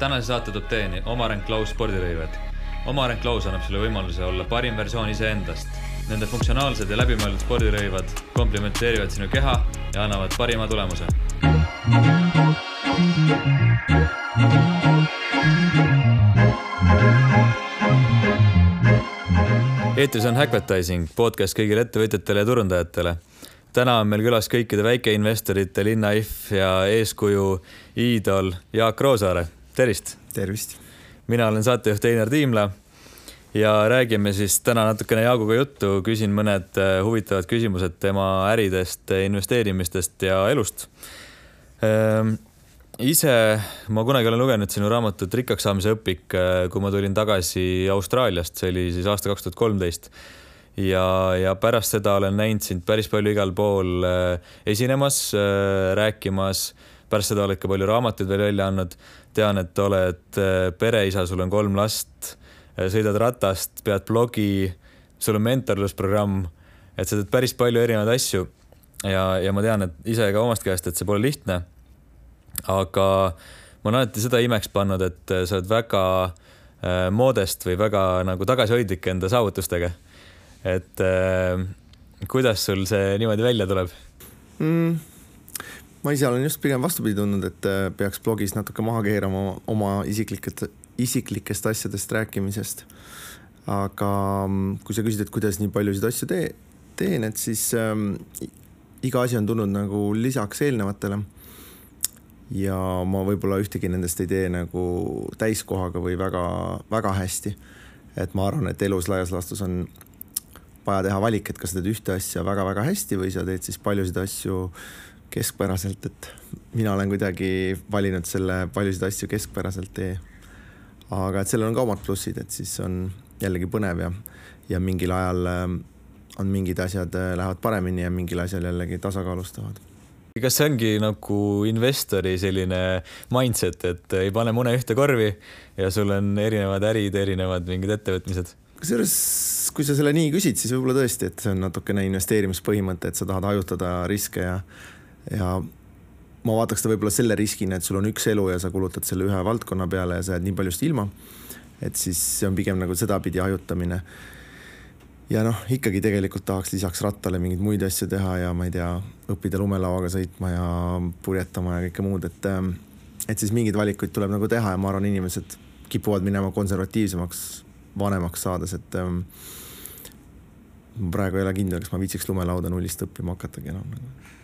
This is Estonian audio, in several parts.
tänase saate toob teieni Omareng Klaus spordirõivad. Omareng Klaus annab sulle võimaluse olla parim versioon iseendast. Nende funktsionaalsed ja läbimõeldud spordirõivad komplimenteerivad sinu keha ja annavad parima tulemuse. eetris on Hackvertising, podcast kõigile ettevõtjatele ja turundajatele täna on meil külas kõikide väikeinvestorite linnaIF ja eeskuju iidol Jaak Roosaare, tervist. tervist. mina olen saatejuht Einar Tiimla ja räägime siis täna natukene Jaaguga juttu, küsin mõned äh, huvitavad küsimused tema äridest, investeerimistest ja elust. Ähm, ise ma kunagi olen lugenud sinu raamatut Rikkaks saamise õpik, äh, kui ma tulin tagasi Austraaliast, see oli siis aasta kaks tuhat kolmteist ja, ja pärast seda olen näinud sind päris palju igal pool äh, esinemas rääkimas. pärast seda oled ka palju raamatuid veel välja andnud. Tean, et oled äh, pereisa, sul on kolm last äh,, sõidad ratast, pead blogi, sul on mentorlusprogramm, et sa teed päris palju erinevaid asju. ja, ja ma tean, et ise ka omast käest, et see pole lihtne. aga ma olen alati seda imeks pannud, et sa oled väga äh, moodest või väga nagu tagasihoidlik enda saavutustega et äh, kuidas sul see niimoodi välja tuleb mm,? Ma ise olen just pigem vastupidi tundnud, et äh, peaks blogis natuke maha keerama oma isiklikest, isiklikest asjadest rääkimisest. aga mm, kui sa küsid, et kuidas nii paljusid asju tee, teen, et siis ähm, iga asi on tulnud nagu lisaks eelnevatele. ja ma võib-olla ühtegi nendest ei tee nagu täiskohaga või väga-väga hästi. et ma arvan, et elus laias laastus on vaja teha valik, et kas sa teed ühte asja väga-väga hästi või sa teed siis paljusid asju keskpäraselt, et mina olen kuidagi valinud selle paljusid asju keskpäraselt tee. aga et sellel on ka omad plussid, et siis on jällegi põnev ja, ja mingil ajal ähm, on mingid asjad äh, lähevad paremini ja mingil asjal jällegi tasakaalustavad kas see ongi nagu investori selline mindset, et ei pane mune ühte korvi ja sul on erinevad ärid, erinevad mingid ettevõtmised? kusjuures, kui sa selle nii küsid, siis võib-olla tõesti, et see on natukene investeerimispõhimõte, et sa tahad hajutada riske ja, ja ma vaataks seda võib-olla selle riskina, et sul on üks elu ja sa kulutad selle ühe valdkonna peale ja sa jääd nii paljust ilma. et siis see on pigem nagu sedapidi hajutamine. ja noh, ikkagi tegelikult tahaks lisaks rattale mingeid muid asju teha ja ma ei tea, õppida lumelauaga sõitma ja purjetama ja kõike muud, et et siis mingeid valikuid tuleb nagu teha ja ma arvan, inimesed kipuvad minema konservatiivsemaks vanemaks saades, et ähm, ma praegu ei ole kindel, kas ma viitsiks lumelauda nullist õppima hakatagi enam nagu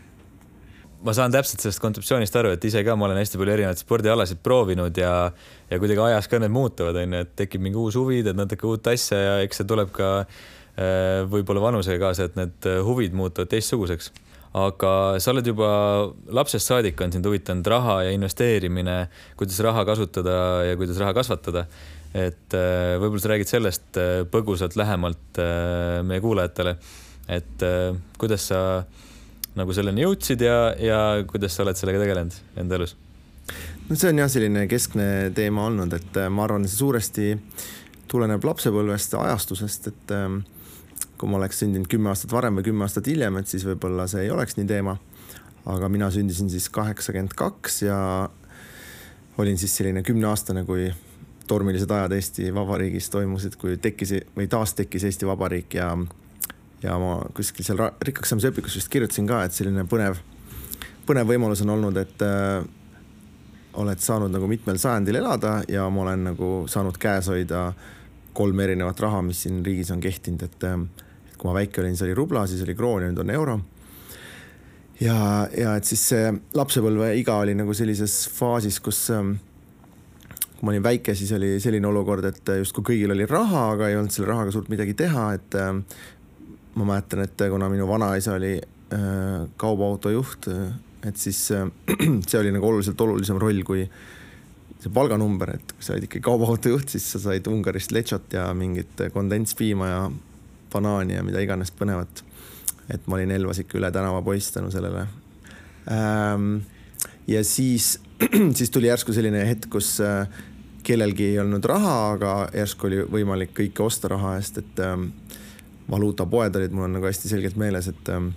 ma saan täpselt sellest kontseptsioonist aru, et ise ka ma olen hästi palju erinevaid spordialasid proovinud ja, ja kuidagi ajas ka need muutuvad, onju, et tekib mingi uus huvi, teed natuke uut asja ja eks see tuleb ka äh, võib-olla vanusega kaasa, et need huvid muutuvad teistsuguseks. aga sa oled juba lapsest saadik on sind huvitanud raha ja investeerimine, kuidas raha kasutada ja kuidas raha kasvatada et äh, võib-olla sa räägid sellest äh, põgusalt lähemalt äh, meie kuulajatele, et kuidas sa nagu selleni jõudsid ja, ja kuidas sa oled sellega tegelenud enda elus? no see on jah, selline keskne teema olnud, et ma arvan, see suuresti tuleneb lapsepõlvest, ajastusest, et ähm, kui ma oleks sündinud kümme aastat varem või kümme aastat hiljem, et siis võib-olla see ei oleks nii teema. aga mina sündisin siis kaheksakümmend kaks ja olin siis selline kümneaastane, kui tormilised ajad Eesti Vabariigis toimusid, kui tekkis või taastekkis Eesti Vabariik ja ja ma kuskil seal rikkaks saamise õpikus vist kirjutasin ka, et selline põnev, põnev võimalus on olnud, et äh, oled saanud nagu mitmel sajandil elada ja ma olen nagu saanud käes hoida kolm erinevat raha, mis siin riigis on kehtinud, et äh, kui ma väike olin, see oli rubla, siis oli kroon ja nüüd on euro. ja, ja et siis see lapsepõlveiga oli nagu sellises faasis, kus äh, kui ma olin väike, siis oli selline olukord, et justkui kõigil oli raha, aga ei olnud selle rahaga suurt midagi teha, et äh, ma mäletan, et kuna minu vanaisa oli äh, kaubaautojuht, et siis äh, see oli nagu oluliselt olulisem roll kui see palganumber, et kui sa olid ikkagi kaubaautojuht, siis sa said Ungarist letšot ja mingit kondentspiima ja banaani ja mida iganes põnevat. et ma olin Elvas ikka üle tänava poiss tänu sellele ähm, ja siis, siis tuli järsku selline hetk, kus äh, kellelgi ei olnud raha, aga järsku oli võimalik kõike osta raha eest, et ähm, valuutapoed olid, mul on nagu hästi selgelt meeles, et ähm,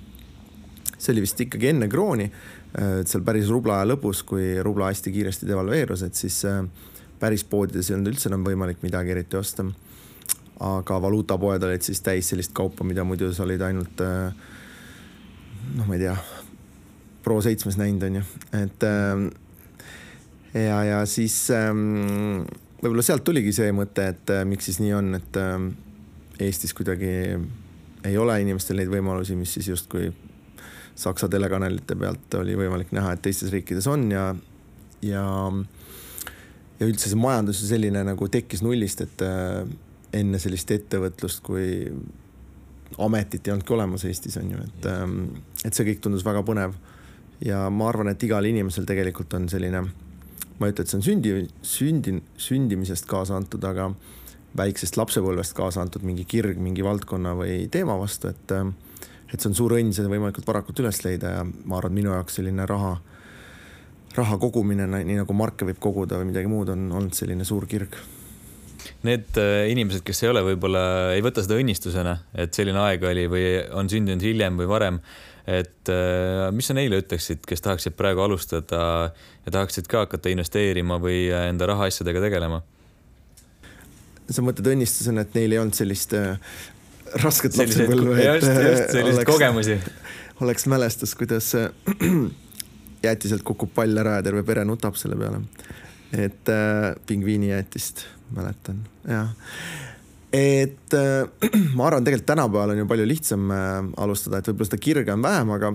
see oli vist ikkagi enne krooni, äh, et seal päris rubla aja lõpus, kui rubla hästi kiiresti devalveerus, et siis äh, päris poodides ei olnud üldse enam võimalik midagi eriti osta. aga valuutapoed olid siis täis sellist kaupa, mida muidu sa olid ainult äh, noh, ma ei tea, Pro7-s näinud, on ju, et ja, ja siis ähm, võib-olla sealt tuligi see mõte, et miks siis nii on, et Eestis kuidagi ei ole inimestel neid võimalusi, mis siis justkui Saksa telekanalite pealt oli võimalik näha, et teistes riikides on ja, ja, ja üldse see majandus selline nagu tekkis nullist, et äh, enne sellist ettevõtlust kui ametit ei olnudki olemas Eestis on ju, et, ähm, et see kõik tundus väga põnev. ja ma arvan, et igal inimesel tegelikult on selline, ma ei ütle, et see on sündi, sündi, sündimisest kaasa antud, aga väiksest lapsepõlvest kaasa antud mingi kirg mingi valdkonna või teema vastu, et äh, et see on suur õnn seda võimalikult varakult üles leida ja ma arvan, et minu jaoks selline raha, raha kogumine, nii nagu marke võib koguda või midagi muud, on olnud selline suur kirg. Need äh, inimesed, kes ei ole, võib-olla ei võta seda õnnistusena, et selline aeg oli või on sündinud hiljem või varem, et äh, mis sa neile ütleksid, kes tahaksid praegu alustada ja tahaksid ka hakata investeerima või enda rahaasjadega tegelema? Sa mõtled õnnistusena, et neil ei olnud sellist äh, rasket lapsepõlve. just, just selliseid kogemusi. oleks mälestus, kuidas jäätiselt kukub pall ära ja terve pere nutab selle peale. et äh, pingviinijäätist mäletan, jah. et äh, ma arvan, tegelikult tänapäeval on ju palju lihtsam äh, alustada, et võib-olla seda kirge on vähem, aga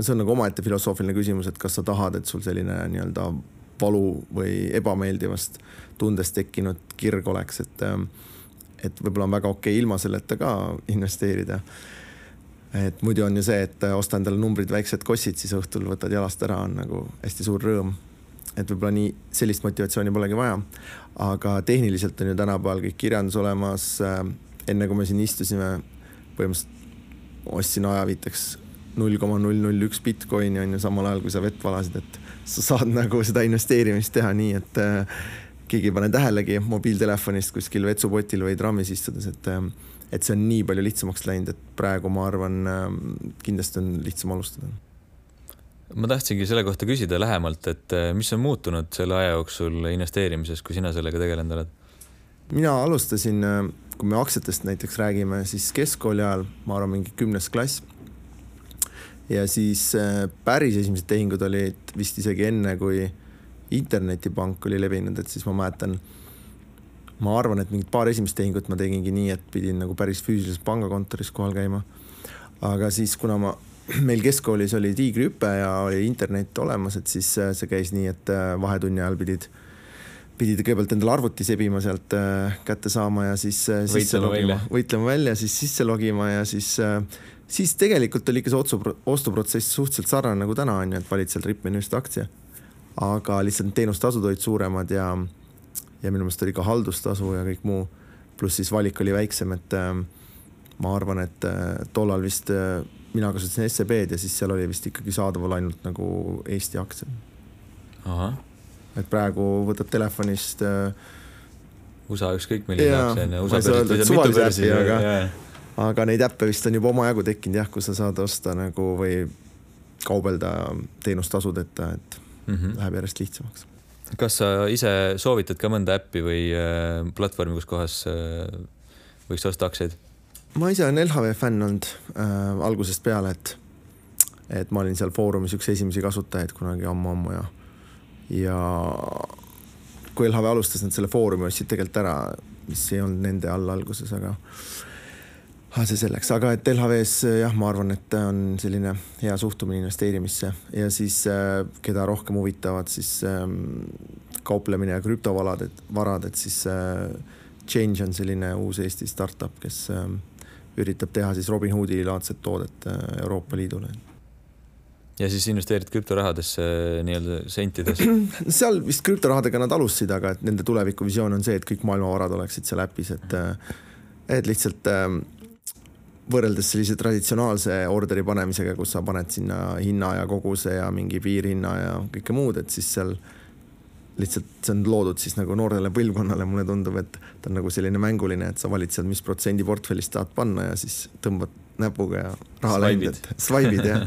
see on nagu omaette filosoofiline küsimus, et kas sa tahad, et sul selline nii-öelda valu või ebameeldivast tundest tekkinud kirg oleks, et äh, et võib-olla on väga okei okay ilma selleta ka investeerida. et muidu on ju see, et osta endale numbrid väiksed kossid, siis õhtul võtad jalast ära, on nagu hästi suur rõõm. et võib-olla nii sellist motivatsiooni polegi vaja. aga tehniliselt on ju tänapäeval kõik kirjandus olemas. enne kui me siin istusime, põhimõtteliselt ostsin ajaviiteks null koma null null üks Bitcoini on ju samal ajal, kui sa vett valasid, et sa saad nagu seda investeerimist teha nii, et keegi ei pane tähelegi mobiiltelefonist kuskil vetsupotil või trammis istudes, et ähm, et see on nii palju lihtsamaks läinud, et praegu ma arvan, ähm, kindlasti on lihtsam alustada. ma tahtsingi selle kohta küsida lähemalt, et äh, mis on muutunud selle aja jooksul investeerimises, kui sina sellega tegelenud oled? mina alustasin, äh, kui me aktsiatest näiteks räägime, siis keskkooli ajal, ma arvan, mingi kümnes klass. ja siis äh, päris esimesed tehingud olid vist isegi enne, kui internetipank oli levinud, et siis ma mäletan, ma arvan, et mingid paar esimest tehingut ma tegingi nii, et pidin nagu päris füüsilises pangakontoris kohal käima. aga siis, kuna ma, meil keskkoolis oli tiigrihüpe ja oli internet olemas, et siis äh, see käis nii, et äh, vahetunni ajal pidid pidid kõigepealt endale arvuti sebima sealt äh, kätte saama ja siis sisse logima, võitlema välja, siis sisse logima ja siis siis tegelikult oli ikka see otsu, ostuprotsess suhteliselt sarnane nagu täna on ju, et valid seal Ripmeni aktsia aga lihtsalt teenustasud olid suuremad ja, ja minu meelest oli ka haldustasu ja kõik muu. pluss siis valik oli väiksem, et äh, ma arvan, et äh, tollal vist äh, mina kasutasin SEB-d ja siis seal oli vist ikkagi saadaval ainult nagu Eesti aktsiad. et praegu võtad telefonist äh, USA ükskõik milline aktsia on ju. ma ei saa öelda, et suvalise äpi, aga, aga neid äppe vist on juba omajagu tekkinud jah, kus sa saad osta nagu või kaubelda teenustasudeta, et mm -hmm. läheb järjest lihtsamaks. kas sa ise soovitad ka mõnda äppi või äh, platvormi, kus kohas äh, võiks osta aktsiaid? ma ise olen LHV fänn olnud äh, algusest peale, et, et ma olin seal foorumis üks esimesi kasutajaid kunagi ammu-ammu ja, ja kui LHV alustas, nad selle foorumi ostsid tegelikult ära, mis ei olnud nende all alguses, aga Ah, see selleks, aga et LHV-s jah, ma arvan, et on selline hea suhtumine investeerimisse. Ja siis äh, keda rohkem huvitavad siis ähm, kauplemine ja krüptovarad, et varad, et siis äh, Change on selline uus Eesti startup, kes ähm, üritab teha siis Robinhoodi laadset toodet äh, Euroopa Liidule. Ja siis investeerid krüptorahadesse nii-öelda sentidesse? seal vist krüptorahadega nad alustasid, aga et nende tulevikuvisioon on see, et kõik maailma varad oleksid seal äpis, et et lihtsalt ähm, võrreldes sellise traditsionaalse orderi panemisega, kus sa paned sinna hinna ja koguse ja mingi piirhinna ja kõike muud, et siis seal lihtsalt see on loodud siis nagu noorele põlvkonnale, mulle tundub, et ta on nagu selline mänguline, et sa valid seal, mis protsendi portfellist tahad panna ja siis tõmbad näpuga ja raha läheb, et swipe'id ja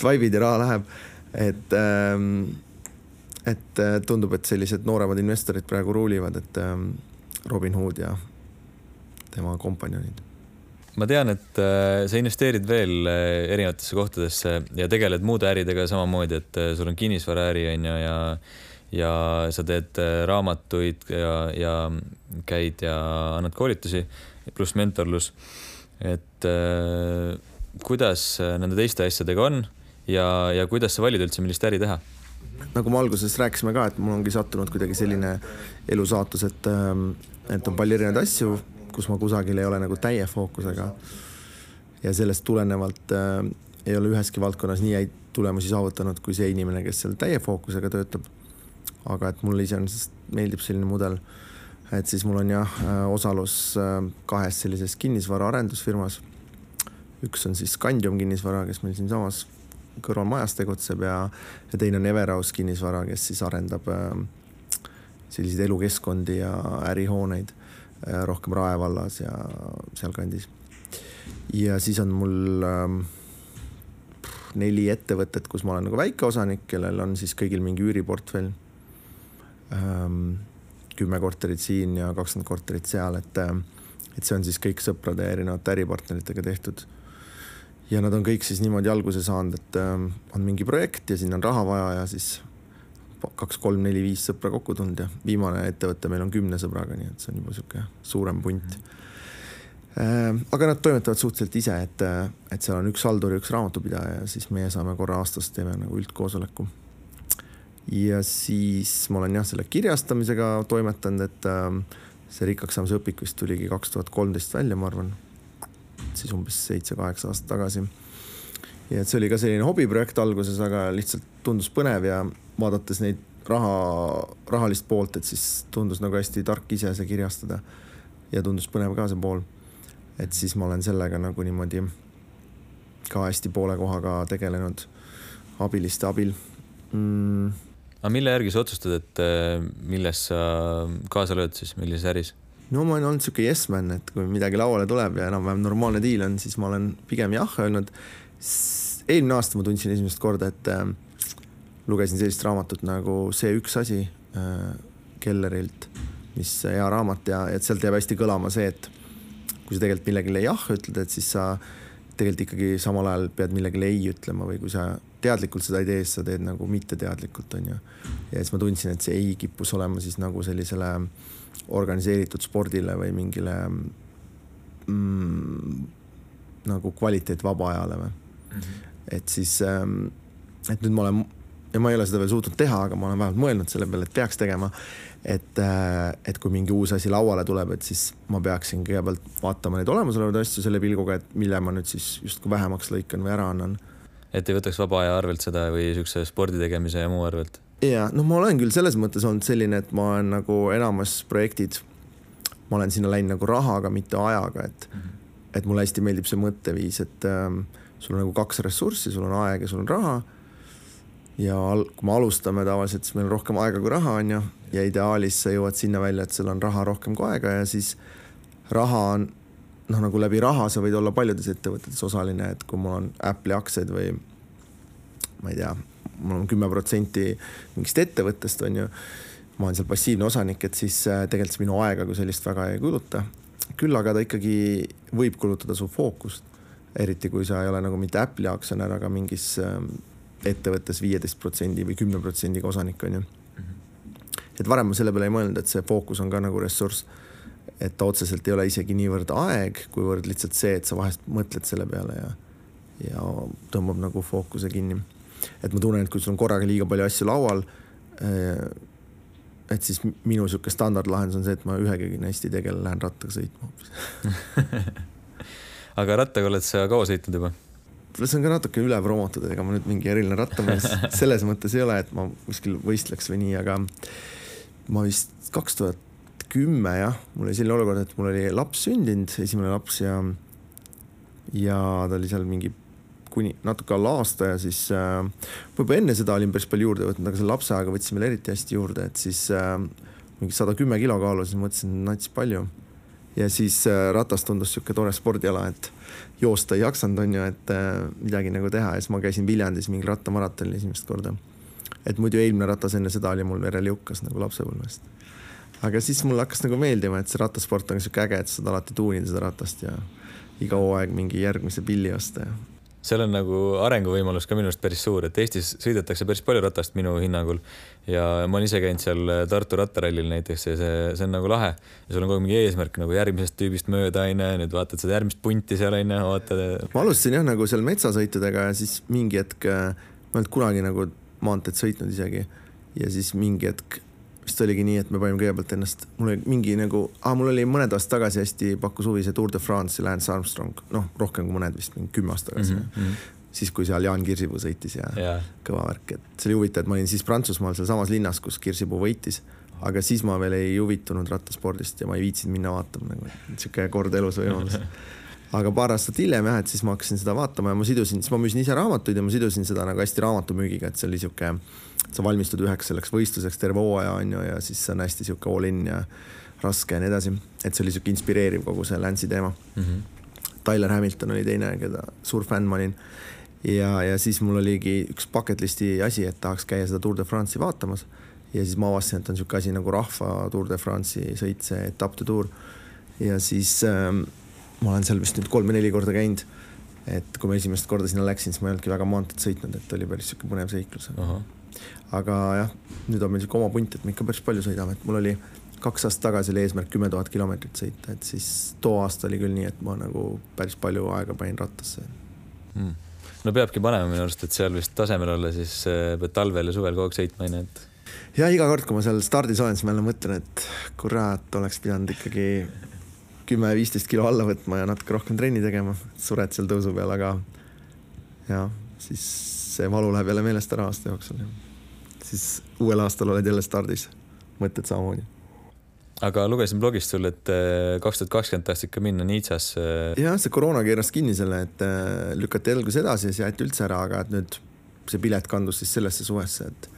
swipe'id ja raha läheb. et ähm, et äh, tundub, et sellised nooremad investorid praegu ruulivad, et ähm, Robin Hood ja tema kompanjonid. Ma tean, et äh, sa investeerid veel erinevatesse kohtadesse ja tegeled muude äridega samamoodi, et sul on kinnisvaraäri on ju ja ja sa teed raamatuid ja, ja käid ja annad koolitusi pluss mentorlus. et äh, kuidas nende teiste asjadega on ja, ja kuidas sa valid üldse, millist äri teha? nagu me alguses rääkisime ka, et mul ongi sattunud kuidagi selline elusaatus, et, ähm, et on palju erinevaid asju, kus ma kusagil ei ole nagu täie fookusega. ja sellest tulenevalt äh, ei ole üheski valdkonnas nii häid tulemusi saavutanud kui see inimene, kes seal täie fookusega töötab. aga et mulle iseenesest meeldib selline mudel. et siis mul on jah äh, osalus äh, kahes sellises kinnisvara arendusfirmas. üks on siis Scandium kinnisvara, kes meil siinsamas kõrvalmajas tegutseb ja, ja teine on Everaus kinnisvara, kes siis arendab äh, selliseid elukeskkondi ja ärihooneid rohkem Rae vallas ja sealkandis. ja siis on mul äh, neli ettevõtet, kus ma olen nagu väikeosanik, kellel on siis kõigil mingi üüriportfell ähm,. kümme korterit siin ja kakskümmend korterit seal, et, äh, et see on siis kõik sõprade ja erinevate äripartneritega tehtud ja nad on kõik siis niimoodi alguse saanud, et äh, on mingi projekt ja sinna on raha vaja ja siis kaks, kolm, neli, viis sõpra kokku tulnud ja viimane ettevõte meil on kümne sõbraga, nii et see on juba sihuke suurem punt äh,. aga nad toimetavad suhteliselt ise, et, et seal on üks haldur ja üks raamatupidaja ja siis meie saame korra aastas teeme nagu üldkoosoleku. ja siis ma olen jah, selle kirjastamisega toimetanud, et äh, see rikkaks saamise õpik vist tuligi kaks tuhat kolmteist välja, ma arvan siis umbes seitse-kaheksa aastat tagasi. ja et see oli ka selline hobiprojekt alguses, aga lihtsalt tundus põnev ja vaadates neid raha, rahalist poolt, et siis tundus nagu hästi tark ise see kirjastada. ja tundus põnev ka see pool. et siis ma olen sellega nagu niimoodi ka hästi poole kohaga tegelenud abiliste abil mm.. aga mille järgi sa otsustad, et eh, milles sa kaasa lööd siis, millises äris? no ma olen olnud sihuke yes man, et kui midagi lauale tuleb ja enam-vähem normaalne diil on, siis ma olen pigem jah öelnud. eelmine aasta ma tundsin esimest korda, et äh, lugesin sellist raamatut nagu See üks asi äh, Kellerilt, mis hea raamat ja, et sealt jääb hästi kõlama see, et kui sa tegelikult millegile jah ütled, et siis sa tegelikult ikkagi samal ajal pead millegile ei ütlema või kui sa teadlikult seda ei tee, siis sa teed nagu mitteteadlikult, on ju. ja siis ma tundsin, et see ei kippus olema siis nagu sellisele organiseeritud spordile või mingile mm, nagu kvaliteet vaba ajale või mm. -hmm. et siis, ähm, et nüüd ma olen ja ma ei ole seda veel suutnud teha, aga ma olen vähemalt mõelnud selle peale, et peaks tegema. et, äh, et kui mingi uus asi lauale tuleb, et siis ma peaksin kõigepealt vaatama neid olemasolevaid asju selle pilguga, et mille ma nüüd siis justkui vähemaks lõikan või ära annan. et ei võtaks vaba aja arvelt seda või siukse spordi tegemise ja muu arvelt? ja noh, ma olen küll selles mõttes olnud selline, et ma olen nagu enamus projektid, ma olen sinna läinud nagu rahaga, mitte ajaga, et mm, -hmm. et mulle hästi meeldib see mõtteviis, et ähm, sul on nagu kaks ressurssi, sul on aeg ja sul on raha. Ja kui me alustame tavaliselt, siis meil on rohkem aega kui raha, on ju, ja ideaalis sa jõuad sinna välja, et sul on raha rohkem kui aega ja siis raha on noh, nagu läbi raha sa võid olla paljudes ettevõtetes osaline, et kui mul on Apple'i aktsiaid või ma ei tea, mul on kümme protsenti mingist ettevõttest, on ju. ma olen seal passiivne osanik, et siis äh, tegelikult see minu aega kui sellist väga ei kuluta. küll aga ta ikkagi võib kulutada su fookust. eriti kui sa ei ole nagu mitte Apple'i aktsionär, aga mingis ähm, ettevõttes viieteist protsendi või kümne protsendiga osanik, on ju. et varem ma selle peale ei mõelnud, et see fookus on ka nagu ressurss. et ta otseselt ei ole isegi niivõrd aeg, kuivõrd lihtsalt see, et sa vahest mõtled selle peale ja, ja tõmbab nagu fookuse kinni et ma tunnen, et kui sul on korraga liiga palju asju laual. Eh, et siis minu sihuke standardlahendus on see, et ma ühegagi neist ei tegele, lähen rattaga sõitma hoopis aga rattaga oled sa kaua sõitnud juba? See on ka natuke üle promotud, ega ma nüüd mingi eriline rattamees selles mõttes ei ole, et ma kuskil võistleks või nii, aga ma vist kaks tuhat kümme jah, mul oli selline olukord, et mul oli laps sündinud, esimene laps ja ja ta oli seal mingi kuni natuke alla aasta ja siis äh, võib-olla enne seda olin päris palju juurde võtnud, aga selle lapse ajaga võtsin veel eriti hästi juurde, et siis äh, mingi sada kümme kilo kaalu, siis mõtlesin, nats palju. ja siis äh, ratas tundus sihuke tore spordiala, et joosta ei jaksanud, on ju, et äh, midagi nagu teha ja siis ma käisin Viljandis mingi rattamaratonil esimest korda. et muidu eelmine ratas enne seda oli mul vereliukas nagu lapsepõlvest. aga siis mulle hakkas nagu meeldima, et see rattasport on sihuke äge, et saad alati tuunida seda ratast ja iga hooaeg mingi järgmise pilli osta ja seal on nagu arenguvõimalus ka minu arust päris suur, et Eestis sõidetakse päris palju ratast minu hinnangul ja ma olen ise käinud seal Tartu rattarallil näiteks ja see, see on nagu lahe ja sul on kogu aeg mingi eesmärk nagu järgmisest tüübist mööda onju, nüüd vaatad seda järgmist punti seal onju, vaatad. ma alustasin jah nagu seal metsasõitudega ja siis mingi hetk, ma ei olnud kunagi nagu maanteed sõitnud isegi ja siis mingi hetk vist oligi nii, et me panime kõigepealt ennast, mul oli mingi nagu ah,, mul oli mõned aastad tagasi hästi pakkus huvi see Tour de France, Lance Armstrong, noh, rohkem kui mõned vist, mingi kümme aastat tagasi mm. -hmm. siis, kui seal Jaan Kirsipuu sõitis ja yeah. kõva värk, et see oli huvitav, et ma olin siis Prantsusmaal sealsamas linnas, kus Kirsipuu võitis, aga siis ma veel ei huvitunud rattaspordist ja ma ei viitsinud minna vaatama nagu, sihuke kord elus võimalus aga paar aastat hiljem jah, et siis ma hakkasin seda vaatama ja ma sidusin, siis ma müüsin ise raamatuid ja ma sidusin seda nagu hästi raamatumüügiga, et see oli sihuke sa valmistud üheks selleks võistluseks terve hooaja on ju ja siis see on hästi sihuke all in ja raske ja nii edasi. et see oli sihuke inspireeriv kogu see Lance'i teema mm. -hmm. Tyler Hamilton oli teine, keda suur fänn ma olin. ja, ja siis mul oligi üks bucket list'i asi, et tahaks käia seda Tour de France'i vaatamas. ja siis ma avastasin, et on sihuke asi nagu rahva Tour de France'i sõit, see etapp de Tour. ja siis ähm, ma olen seal vist nüüd kolm või neli korda käinud. et kui ma esimest korda sinna läksin, siis ma ei olnudki väga maanteed sõitnud, et oli päris sihuke põnev seiklus aga jah, nüüd on meil sihuke oma punt, et me ikka päris palju sõidame, et mul oli kaks aastat tagasi oli eesmärk kümme tuhat kilomeetrit sõita, et siis too aasta oli küll nii, et ma nagu päris palju aega panin rattasse mm.. no peabki panema minu arust, et seal vist tasemel olla, siis äh, pead talvel ja suvel kogu aeg sõitma onju, et. ja iga kord, kui ma seal stardis olen, siis ma jälle mõtlen, et kurat, oleks pidanud ikkagi kümme-viisteist kilo alla võtma ja natuke rohkem trenni tegema, sured seal tõusu peal, aga jah, siis see valu läheb jälle meelest ära aasta jooksul siis uuel aastal oled jälle stardis, mõtted samamoodi. aga lugesin blogist sul, et äh, kaks tuhat kakskümmend tahtsid ka minna Niitsasse. jah, see koroona keeras kinni selle, et äh, lükati algus edasi ja siis jäeti üldse ära, aga et nüüd see pilet kandus siis sellesse suvesse, et.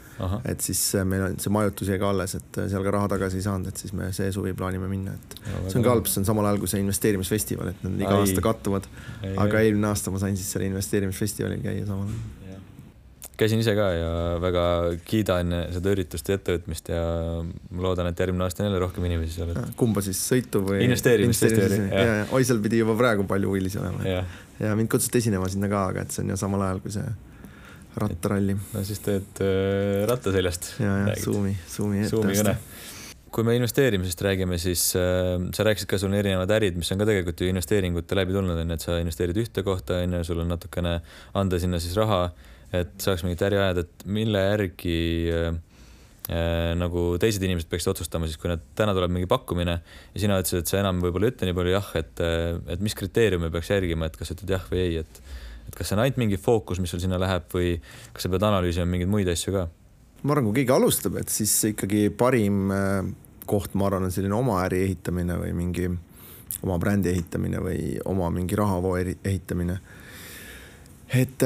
Et siis äh, meil on see majutus jäi ka alles, et seal ka raha tagasi ei saanud, et siis me see suvi plaanime minna, et no, see on ka halb, see on samal ajal kui see investeerimisfestival, et nad iga ai. aasta kattuvad. aga eelmine aasta ma sain siis seal investeerimisfestivalil käia samal ajal käisin ise ka ja väga kiidan seda üritust ja ettevõtmist ja ma loodan, et järgmine aasta on jälle rohkem inimesi seal et.... kumba siis, sõitu või? investeerimisfestivali. ja, ja oi, seal pidi juba praegu palju huvilisi olema. ja mind kutsuti esinema sinna ka, aga et see on ju samal ajal kui see rattaralli. no siis teed äh, ratta seljast. ja, ja Zoomi, Zoomi ette kui me investeerimisest räägime, siis äh, sa rääkisid ka, sul on erinevad ärid, mis on ka tegelikult ju investeeringute läbi tulnud, on ju, et sa investeerid ühte kohta, on ju, sul on natukene anda sinna siis raha et saaks mingit äri ajada, et mille järgi äh, äh, nagu teised inimesed peaksid otsustama siis, kui nad, täna tuleb mingi pakkumine ja sina ütlesid, et sa enam võib-olla ei ütle nii palju jah, et, äh, et mis kriteeriume peaks järgima, et kas ütled jah või ei, et et kas see on ainult mingi fookus, mis sul sinna läheb või kas sa pead analüüsima mingeid muid asju ka? ma arvan, kui keegi alustab, et siis ikkagi parim äh, koht, ma arvan, on selline oma äri ehitamine või mingi oma brändi ehitamine või oma mingi rahavoo ehitamine. et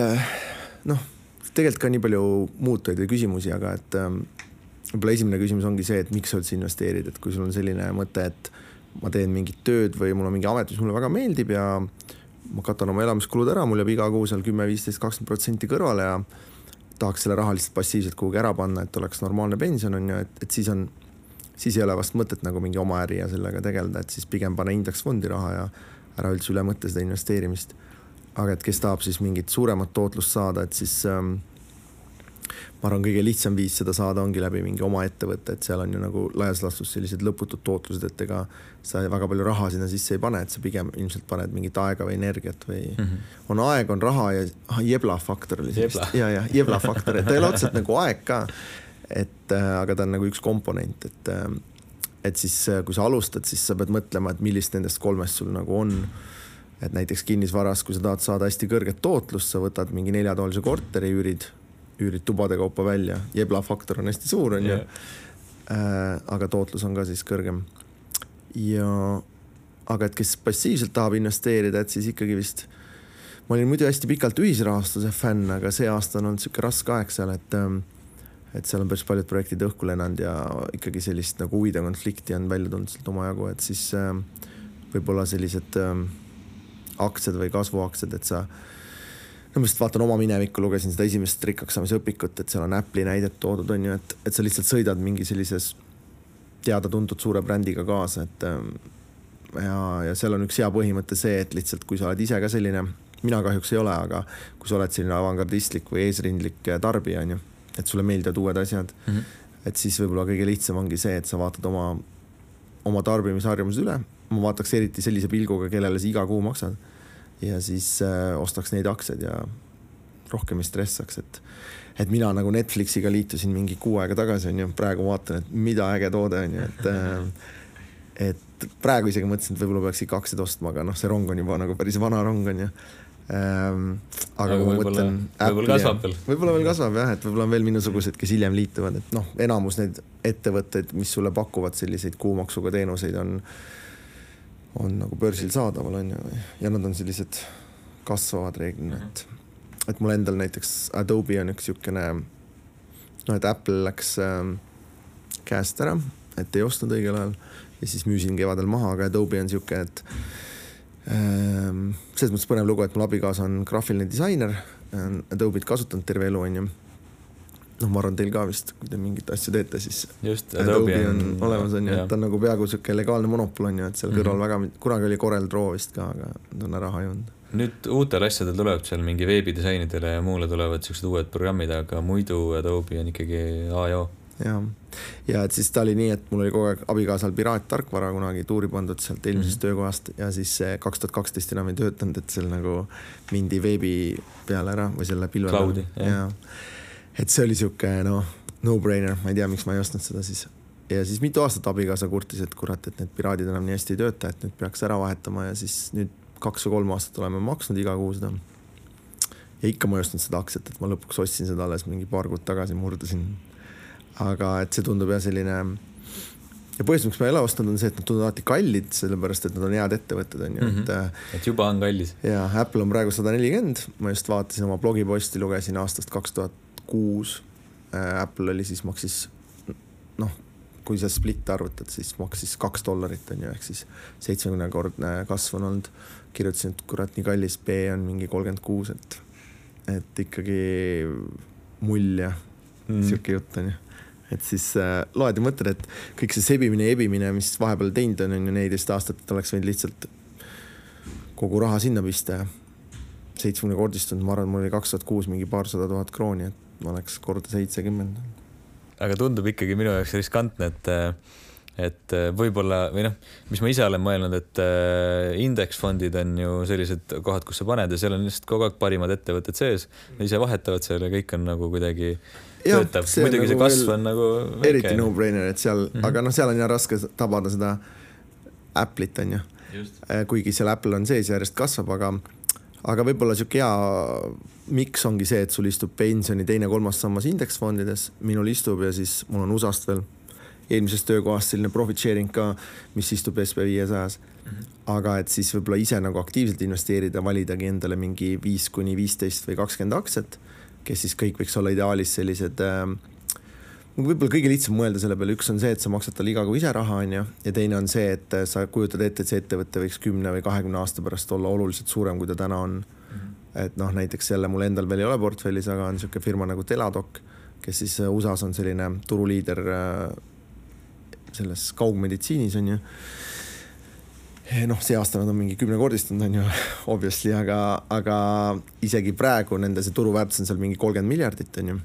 noh tegelikult ka nii palju muutujaid või küsimusi, aga et ähm, võib-olla esimene küsimus ongi see, et miks sa üldse investeerid, et kui sul on selline mõte, et ma teen mingit tööd või mul on mingi amet, mis mulle väga meeldib ja ma katan oma elamiskulud ära, mul jääb iga kuu seal kümme, viisteist, kakskümmend protsenti kõrvale ja tahaks selle raha lihtsalt passiivselt kuhugi ära panna, et oleks normaalne pension on ju, et, et siis on, siis ei ole vast mõtet nagu mingi oma äri ja sellega tegeleda, et siis pigem pane indeksfondi raha ja ära üldse üle mõtle seda investeerimist. Aga et kes tahab siis mingit suuremat tootlust saada, et siis ähm, ma arvan, kõige lihtsam viis seda saada ongi läbi mingi oma ettevõtte, et seal on ju nagu laias laastus sellised lõputud tootlused, et ega sa väga palju raha sinna sisse ei pane, et sa pigem ilmselt paned mingit aega või energiat või mm -hmm. on aeg, on raha ja ah, jebla faktor oli see vist ja, ja jebla faktor, et ta ei ole otseselt nagu aeg ka. et äh, aga ta on nagu üks komponent, et äh, et siis, äh, kui sa alustad, siis sa pead mõtlema, et millist nendest kolmest sul nagu on et näiteks kinnisvaras, kui sa tahad saada hästi kõrget tootlust, sa võtad mingi neljatoalise korteri, üürid, üürid tubade kaupa välja, jebla faktor on hästi suur, onju. Äh, aga tootlus on ka siis kõrgem. ja, aga et kes passiivselt tahab investeerida, et siis ikkagi vist, ma olin muidu hästi pikalt ühisrahastuse fänn, aga see aasta on olnud sihuke raske aeg seal, et ähm, et seal on päris paljud projektid õhku lennanud ja ikkagi sellist nagu huvide konflikti on välja tulnud sealt omajagu, et siis äh, võib-olla sellised äh, aktsiad või kasvuaktsiad, et sa no ma lihtsalt vaatan oma minevikku, lugesin seda esimest rikkaks saamise õpikut, et seal on Apple'i näidet toodud, on ju, et, et sa lihtsalt sõidad mingi sellises teada-tuntud suure brändiga kaasa, et ähm, ja, ja seal on üks hea põhimõte see, et lihtsalt kui sa oled ise ka selline, mina kahjuks ei ole, aga kui sa oled selline avangardistlik või eesrindlik tarbija, on ju, et sulle meeldivad uued asjad mm, -hmm. et siis võib-olla kõige lihtsam ongi see, et sa vaatad oma, oma tarbimisharjumused üle, ma vaataks eriti sellise pilguga, kellele sa iga kuu maksad ja siis äh, ostaks neid aktsiaid ja rohkem ei stressaks, et et mina nagu Netflixiga liitusin mingi kuu aega tagasi onju, praegu vaatan, et mida äge toode onju, et äh, et praegu isegi mõtlesin, et võib-olla peaks ikka aktsiaid ostma, aga noh, see rong on juba nagu päris vana rong onju ähm,. aga, aga kui ma mõtlen. võib-olla kasvab veel. võib-olla veel kasvab jah, et võib-olla on veel minusuguseid, kes hiljem liituvad, et noh, enamus neid ettevõtteid, mis sulle pakuvad selliseid kuumaksuga teenuseid, on on nagu börsil saadaval on ju, ja nad on sellised kasvavad reeglina, et, et mul endal näiteks Adobe on üks niisugune noh, et Apple läks äh, käest ära, et ei ostnud õigel ajal ja siis müüsin kevadel maha, aga Adobe on niisugune, et äh, selles mõttes põnev lugu, et mul abikaasa on graafiline disainer, Adobe'it kasutanud terve elu, onju noh, ma arvan, teil ka vist, kui te mingit asja teete, siis just, Adobe, Adobe on, on olemas, on ju, et ta on nagu peaaegu sihuke legaalne monopol on ju, et seal mm -hmm. kõrval väga, kunagi oli Corel Draw vist ka, aga ta on ära hajunud. nüüd uutel asjadel tuleb seal mingi veebidisainidele ja muule tulevad siuksed uued programmid, aga muidu Adobe on ikkagi A ja O. jah, ja et siis ta oli nii, et mul oli kogu aeg abikaasal piraattarkvara kunagi tuuri pandud sealt eelmisest mm -hmm. töökohast ja siis kaks tuhat kaksteist enam ei töötanud, et seal nagu mindi veebi peale ära või selle pilve peale. jah et see oli sihuke noh, no-brainer, ma ei tea, miks ma ei ostnud seda siis. ja siis mitu aastat abikaasa kurtis, et kurat, et need piraadid enam nii hästi ei tööta, et nüüd peaks ära vahetama ja siis nüüd kaks või kolm aastat oleme maksnud iga kuu seda. ja ikka ma ei ostnud seda aktsiat, et ma lõpuks ostsin seda alles mingi paar kuud tagasi, murdusin. aga et see tundub jah selline ja põhjus, miks ma ei ole ostnud, on see, et nad tunduvad alati kallid, sellepärast et nad on head ettevõtted, on ju mm, -hmm. et. Mhm. et juba on kallis. ja Apple on praegu sada nelikümmend, ma just vaatasin oma blogiposti, lugesin aastast kaks tuhat kuus. Äh, Apple oli siis maksis noh, kui sa split arvutad, siis maksis kaks dollarit on ju, ehk siis seitsmekümnekordne kasv on olnud. kirjutasin, et kurat, nii kallis, B on mingi kolmkümmend kuus, et, et ikkagi mull ja mm. sihuke jutt on ju et siis äh, loed ja mõtled, et kõik see sebimine ja ebimine, mis vahepeal teinud on, on ju neliteist aastat, et oleks võinud lihtsalt kogu raha sinna pista ja seitsmekümnekordistunud, ma arvan, mul oli kaks tuhat kuus mingi paarsada tuhat krooni, et oleks korda seitsekümmend. aga tundub ikkagi minu jaoks riskantne, et et võib-olla või noh, mis ma ise olen mõelnud, et äh, indeksfondid on ju sellised kohad, kus sa paned ja seal on lihtsalt kogu aeg parimad ettevõtted sees, ise vahetavad seal ja kõik on nagu kuidagi ja, töötab, muidugi nagu see kasv on nagu väike. eriti no-brainer, et seal mm, -hmm. aga noh, seal on jah raske tabada seda Apple'it on ju. Äh, kuigi seal Apple on sees ja järjest kasvab, aga aga võib-olla sihuke hea miks ongi see, et sul istub pensioni teine-kolmas sammas indeksfondides, minul istub ja siis mul on USA-st veel eelmisest töökohast selline profit sharing ka, mis istub SB viiesajas. Aga et siis võib-olla ise nagu aktiivselt investeerida, validagi endale mingi viis kuni viisteist või kakskümmend aktsiat, kes siis kõik võiks olla ideaalis sellised äh, võib-olla kõige lihtsam mõelda selle peale, üks on see, et sa maksad talle iga kuu ise raha, on ju, ja teine on see, et sa kujutad ette, et see ettevõte võiks kümne või kahekümne aasta pärast olla oluliselt suurem, kui ta täna on. -hmm. et noh, näiteks jälle mul endal veel ei ole portfellis, aga on niisugune firma nagu Teladoc, kes siis USA-s on selline turuliider äh, selles kaugmeditsiinis on ju noh, see aasta nad on mingi kümnekordistunud, on ju, obviously, aga, aga isegi praegu nende see turuväärtus on seal mingi kolmkümmend miljardit, on ju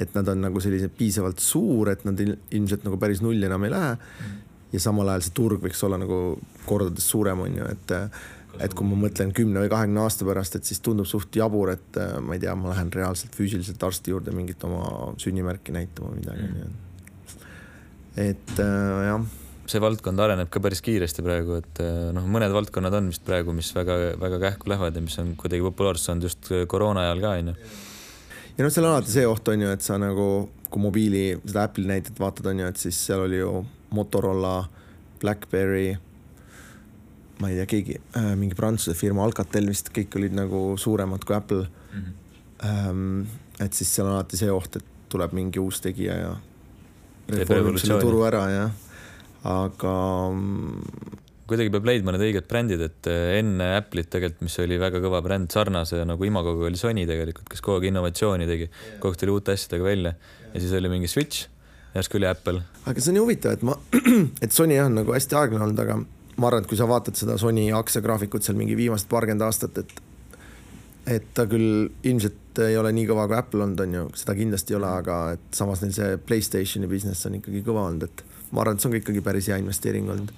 et nad on nagu sellised piisavalt suur, et nad ilmselt nagu päris nulli enam ei lähe mm. ja samal ajal see turg võiks olla nagu kordades suurem, on ju, et et kui ma mõtlen kümne või kahekümne aasta pärast, et siis tundub suht jabur, et ma ei tea, ma lähen reaalselt füüsiliselt arsti juurde mingit oma sünnimärki näitama või midagi onju. et äh, jah see valdkond areneb ka päris kiiresti praegu, et noh, mõned valdkonnad on vist praegu, mis väga-väga kähku lähevad ja mis on kuidagi populaarsed saanud just koroona ajal ka onju ja noh, seal on alati see oht on ju, et sa nagu, kui mobiili, seda Apple'i näidet vaatad, on ju, et siis seal oli ju Motorola, Blackberry, ma ei tea, keegi äh,, mingi prantsuse firma, Alcatel vist, kõik olid nagu suuremad kui Apple mm. -hmm. Ähm, et siis seal on alati see oht, et tuleb mingi uus tegija ja reformib selle turu ära, jah. aga kuidagi peab leidma need õiged brändid, et äh, enne Apple'it tegelikult, mis oli väga kõva bränd, sarnase nagu imagoga oli Sony tegelikult, kes kogu aeg innovatsiooni tegi, kogu aeg tuli uute asjadega välja ja siis oli mingi Switch, järsku oli Apple. aga see on nii huvitav, et ma, et Sony on nagu hästi aeglane olnud, aga ma arvan, et kui sa vaatad seda Sony aktsiagraafikut seal mingi viimased paarkümmend aastat, et et ta küll ilmselt ei ole nii kõva kui Apple olnud, on ju, seda kindlasti ei ole, aga et samas neil see Playstationi business on ikkagi kõva olnud, et ma arvan, et see on ka ikkagi päris hea investeering olnud.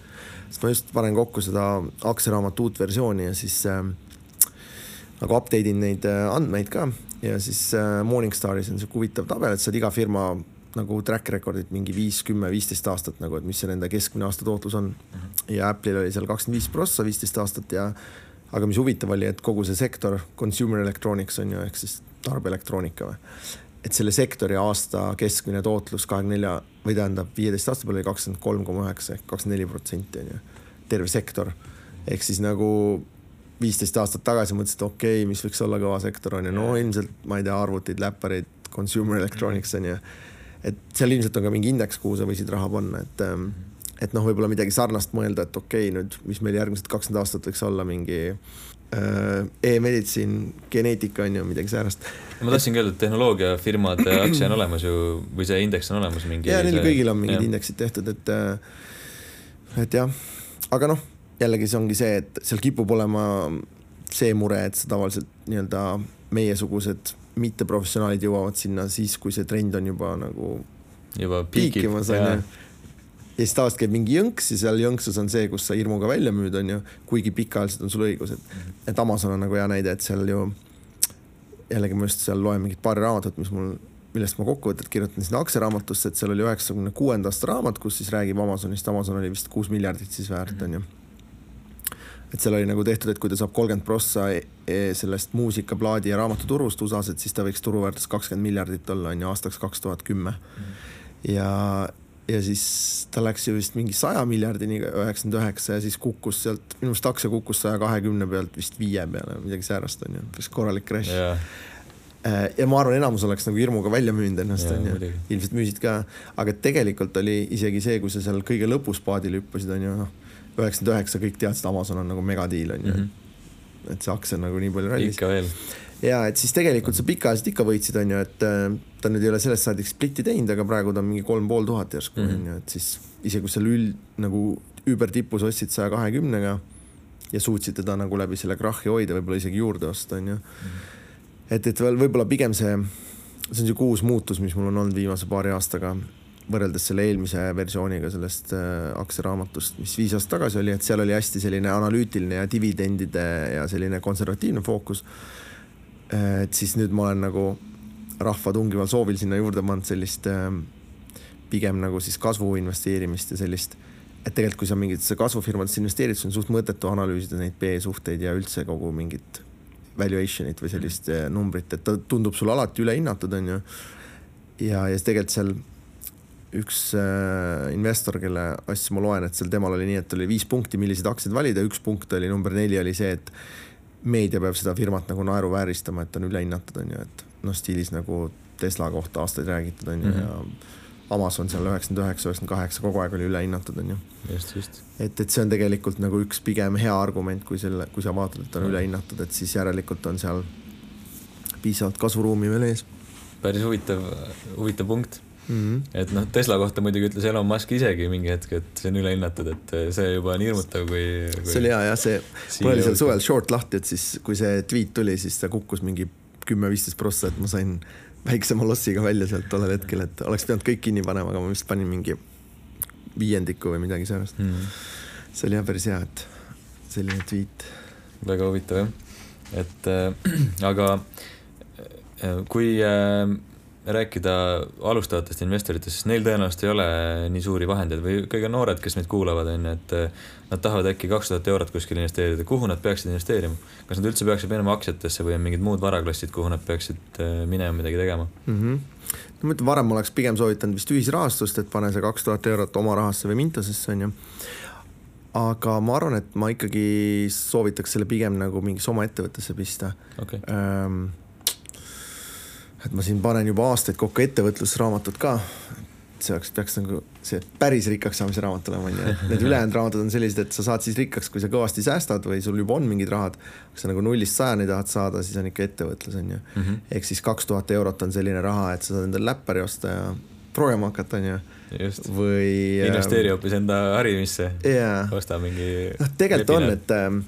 Sest ma just panen kokku seda aktsiaraamatu uut versiooni ja siis äh, nagu update in neid äh, andmeid ka. Ja siis äh, Morningstaris on sihuke huvitav tabel, et saad iga firma nagu track record'it mingi viis, kümme, viisteist aastat nagu, et mis see nende keskmine aasta tootlus on. ja Apple'il oli seal kakskümmend viis prossa, viisteist aastat ja aga mis huvitav oli, et kogu see sektor, consumer electronics on ju, ehk siis tarbeelektroonika või et selle sektori aasta keskmine tootlus kahekümne nelja või tähendab viieteist aasta peale oli kakskümmend kolm koma üheksa ehk kakskümmend neli protsenti on ju, terve sektor. ehk siis nagu viisteist aastat tagasi mõtlesin, et okei okay,, mis võiks olla kõva sektor on ju, no ilmselt ma ei tea, arvutid, läpparid, consumer electronics on ju. et seal ilmselt on ka mingi indeks, kuhu sa võisid raha panna, et ähm, et noh, võib-olla midagi sarnast mõelda, et okei okay,, nüüd, mis meil järgmised kakskümmend aastat võiks olla mingi e-meditsiin, geneetika on ju, midagi säärast ma tahtsingi öelda, et tehnoloogiafirmade aktsia on olemas ju või see indeks on olemas mingi. ja neil kõigil on mingid ja. indeksid tehtud, et, et jah, aga noh, jällegi see ongi see, et seal kipub olema see mure, et sa tavaliselt nii-öelda meiesugused mitteprofessionaalid jõuavad sinna siis, kui see trend on juba nagu juba piikimas on ju ja siis tavaliselt käib mingi jõnks ja seal jõnksus on see, kus sa hirmuga välja müüd, on ju, kuigi pikaajaliselt on sul õigus, et, et Amazon on nagu hea näide, et seal ju jällegi ma just seal loen mingit paari raamatut, mis mul, millest ma kokkuvõtet kirjutan sinna aktsiaraamatusse, et seal oli üheksakümne kuuenda aasta raamat, kus siis räägib Amazonist, Amazon oli vist kuus miljardit siis väärt, on ju. et seal oli nagu tehtud, et kui ta saab kolmkümmend prossa e e sellest muusika, plaadi ja raamatuturust USA-s, et siis ta võiks turuväärtus kakskümmend miljardit olla, on ju, aastaks kaks tuhat kümme. ja, ja siis ta läks ju vist mingi saja miljardini, üheksakümmend üheksa ja siis kukkus sealt, minu arust aktsia kukkus saja kahekümne pealt vist viie peale, midagi säärast on ju, vist korralik crash yeah ja ma arvan, enamus oleks nagu hirmuga välja müünud ennast onju, ilmselt müüsid ka, aga tegelikult oli isegi see, kui sa seal kõige lõpus paadile hüppasid onju, noh üheksakümmend üheksa kõik teadsid, Amazon on nagu megadiil onju mm. -hmm. et see aktsia on nagu nii palju rallis. ikka veel. Ja et siis tegelikult sa pikaajaliselt ikka võitsid onju, et äh, ta nüüd ei ole sellest saadik splitti teinud, aga praegu ta on mingi kolm pool tuhat järsku mm -hmm., et siis isegi kui seal üld nagu üübertipus ostsid saja kahekümnega ja suutsid teda nagu läbi selle krahhi hoida, võib-olla isegi juurde osta onju mm. -hmm et, et veel võib-olla pigem see, see on sihuke uus muutus, mis mul on olnud viimase paari aastaga võrreldes selle eelmise versiooniga sellest äh, aktsiaraamatust, mis viis aastat tagasi oli, et seal oli hästi selline analüütiline ja dividendide ja selline konservatiivne fookus. Äh, et siis nüüd ma olen nagu rahva tungival soovil sinna juurde pannud sellist äh, pigem nagu siis kasvu investeerimist ja sellist, et tegelikult, kui sa mingitesse kasvufirmadesse investeerid, siis on suht mõttetu analüüsida neid B-suhteid ja üldse kogu mingit valuation'it või sellist eh, numbrit, et ta tundub sulle alati ülehinnatud, on ju. ja, ja siis tegelikult seal üks äh, investor, kelle asju ma loen, et seal temal oli nii, et oli viis punkti, milliseid aktsiaid valida, üks punkt oli number neli oli see, et meedia peab seda firmat nagu naeruvääristama, et on ülehinnatud, on ju, et noh, stiilis nagu Tesla kohta aastaid räägitud, on ju mm, -hmm. ja Amazon seal üheksakümmend üheksa, üheksakümmend kaheksa kogu aeg oli ülehinnatud, on ju. just, just. et, et see on tegelikult nagu üks pigem hea argument, kui selle, kui sa vaatad, et on mm. ülehinnatud, et siis järelikult on seal piisavalt kasvuruumi veel ees. päris huvitav, huvitav punkt mm. -hmm. et noh, Tesla kohta muidugi ütles Elon Musk isegi mingi hetk, et see on ülehinnatud, et see juba on hirmutav, kui, kui. see oli hea jah, see, mul oli seal suvel short lahti, et siis kui see tweet tuli, siis ta kukkus mingi kümme-viisteist prossa, et ma sain väiksema lossiga välja sealt tollel hetkel, et oleks pidanud kõik kinni panema, aga ma vist panin mingi viiendiku või midagi säärast mm.. see oli jah päris hea, et selline tweet. väga huvitav jah, et äh, aga äh, kui äh, rääkida alustavatest investoritest, siis neil tõenäoliselt ei ole nii suuri vahendeid või kõige noored, kes meid kuulavad, on ju, et äh, nad tahavad äkki kaks tuhat eurot kuskil investeerida, kuhu nad peaksid investeerima? kas nad üldse peaksid minema aktsiatesse või on mingid muud varaklassid, kuhu nad peaksid äh, minema midagi tegema mm? -hmm. no ma ütlen, varem oleks pigem soovitanud vist ühisrahastust, et pane see kaks tuhat eurot oma rahasse või Mintasesse, on ju aga ma arvan, et ma ikkagi soovitaks selle pigem nagu mingisse oma ettevõttesse pista okay. Et ma siin panen juba aastaid kokku ettevõtlusraamatut ka. see oleks, peaks nagu see päris rikkaks saamise raamat olema, onju. Need ülejäänud raamatud on sellised, et sa saad siis rikkaks, kui sa kõvasti säästad või sul juba on mingid rahad. kui sa nagu nullist sajani tahad saada, siis on ikka ettevõtlus, onju mm -hmm.. ehk siis kaks tuhat eurot on selline raha, et sa saad endale läppari osta ja proovima hakata, onju. või. investeeri hoopis enda harimisse yeah.. osta mingi. noh, tegelikult on, et äh,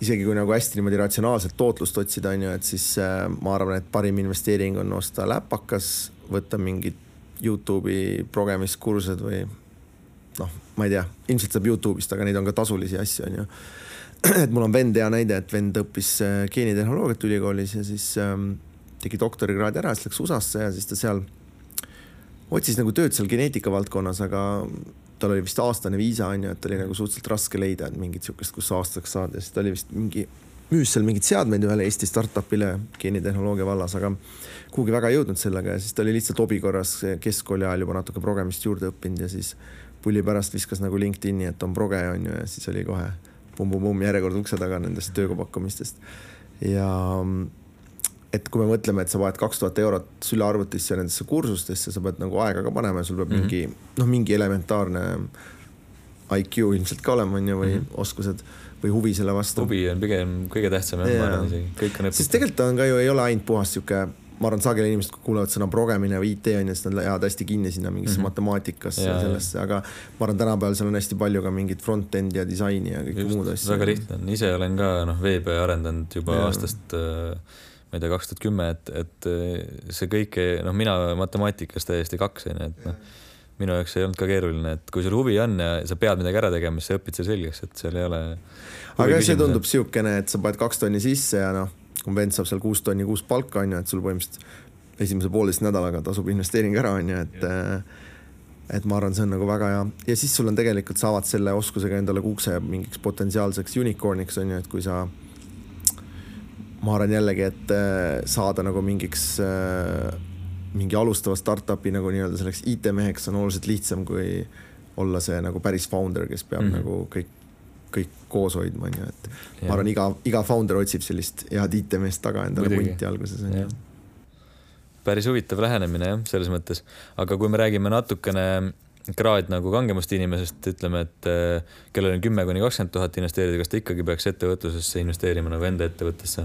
isegi kui nagu hästi niimoodi ratsionaalset tootlust otsida, on ju, et siis äh, ma arvan, et parim investeering on osta läpakas, võtta mingid Youtube'i progemiskursused või noh, ma ei tea, ilmselt saab Youtube'ist, aga neid on ka tasulisi asju, on ju. et mul on vend, hea näide, et vend õppis äh, geenitehnoloogiat ülikoolis ja siis ähm, tegi doktorikraadi ära, siis läks USA-sse ja siis ta seal otsis nagu tööd seal geneetika valdkonnas, aga tal oli vist aastane viisa on ju, et oli nagu suhteliselt raske leida mingit sihukest, kus aastaks saada. Ja siis ta oli vist mingi, müüs seal mingeid seadmeid ühele Eesti startup'ile geenitehnoloogia vallas, aga kuhugi väga ei jõudnud sellega. Ja siis ta oli lihtsalt hobi korras keskkooli ajal juba natuke progemist juurde õppinud ja siis pulli pärast viskas nagu LinkedIn'i, et on proge on ju ja siis oli kohe pumm-pumm-pumm järjekord ukse taga nendest tööpakkumistest ja et kui me mõtleme, et sa paned kaks tuhat eurot sülearvutisse nendesse kursustesse, sa pead nagu aega ka panema ja sul peab mm -hmm. mingi noh, mingi elementaarne IQ ilmselt ka olema, on ju, või mm -hmm. oskused või huvi selle vastu. huvi on pigem kõige tähtsam jah ja., ma arvan isegi, kõik on õpitud. sest tegelikult on ka ju, ei ole ainult puhas sihuke, ma arvan, sageli inimesed kuulevad sõna progemine või IT on ju, siis nad jäävad hästi kinni sinna mingisse mm -hmm. matemaatikasse ja sellesse, aga ma arvan, tänapäeval seal on hästi palju ka mingit front-end'i ja disaini ja kõike muud asja. väga lihtne on, ise olen ka noh, veebi arendanud juba ja. aastast äh, ma ei tea, kaks tuhat kümme, et, et see kõik, noh, mina matemaatikas täiesti kaks, onju, et noh, minu jaoks ei olnud ka keeruline, et kui sul huvi on ja sa pead midagi ära tegema, siis sa õpid selle selgeks, et seal ei ole. aga see tundub siukene, et sa paned kaks tonni sisse ja noh, kui vend saab seal kuus tonni kuus palka, onju, et sul põhimõtteliselt esimese pooleteist nädalaga tasub investeering ära, onju, et et ma arvan, see on nagu väga hea ja siis sul on tegelikult, sa avad selle oskusega endale ukse mingiks potentsiaalseks unicorn'iks onju, et kui sa ma arvan jällegi, et äh, saada nagu mingiks, äh, mingi alustava startup'i nagu nii-öelda selleks IT-meheks on oluliselt lihtsam kui olla see nagu päris founder, kes peab mm -hmm. nagu kõik, kõik koos hoidma, on ju, et ja. ma arvan, iga, iga founder otsib sellist head IT-meest taga endale punti alguses, on ju. päris huvitav lähenemine jah, selles mõttes, aga kui me räägime natukene kraad nagu kangemast inimesest, ütleme, et äh, kellel on kümme kuni kakskümmend tuhat investeerida, kas ta ikkagi peaks ettevõtlusesse investeerima nagu enda ettevõttesse?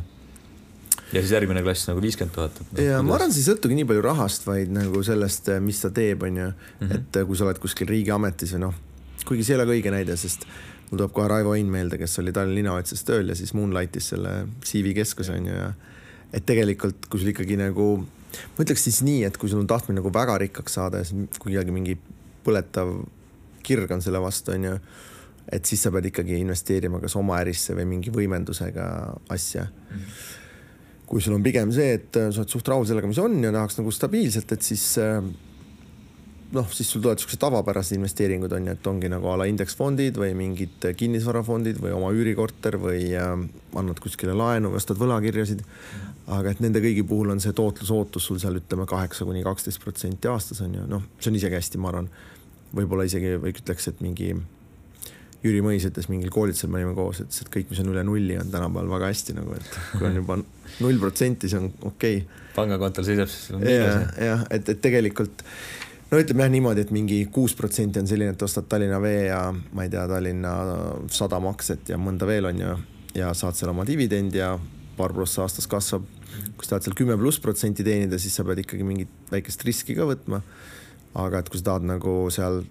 Ja siis järgmine klass nagu viiskümmend tuhat. ja ma arvan, see ei sõltugi nii palju rahast, vaid nagu sellest, mis ta teeb, on ju. Mhm. et kui sa oled kuskil riigiametis või noh, kuigi see ei ole ka õige näide, sest mul tuleb kohe Raivo Ain meelde, kes oli Tallinna linnavalitsuses tööl ja siis Moonlightis selle CV keskuse on ju ja et tegelikult, kui sul ikkagi nagu, ma ütleks siis nii, et kui sul on tahtmine nagu väga rikkaks saada ja siis kuidagi mingi põletav kirg on selle vastu, on ju et siis sa pead ikkagi investeerima kas oma ärisse või mingi võimendusega asja mm. -hmm kui sul on pigem see, et äh, sa oled suht rahul sellega, mis on ja tahaks nagu stabiilselt, et siis äh, noh, siis sul tulevad siuksed tavapärased investeeringud on ju, et ongi nagu a la indeksfondid või mingid kinnisvarafondid või oma üürikorter või äh, annad kuskile laenu või ostad võlakirjasid. aga et nende kõigi puhul on see tootlusootus sul seal ütleme kaheksa kuni kaksteist protsenti aastas on ju, noh, see on isegi hästi, ma arvan, võib-olla isegi või ütleks, et mingi Jüri Mõis ütles mingil koolitusel, me olime koos, ütles, et kõik, mis on üle nulli, on tänapäeval väga hästi nagu, et kui on juba null protsenti, see on okei okay.. pangakontol seisab siis. jah, jah, et, et tegelikult no ütleme jah niimoodi, et mingi kuus protsenti on selline, et ostad Tallinna Vee ja ma ei tea, Tallinna Sadama aktsiat ja mõnda veel on ju ja saad seal oma dividendi ja paar prossa aastas kasvab. kui sa tahad seal kümme pluss protsenti teenida, siis sa pead ikkagi mingit väikest riski ka võtma. aga et kui sa tahad nagu seal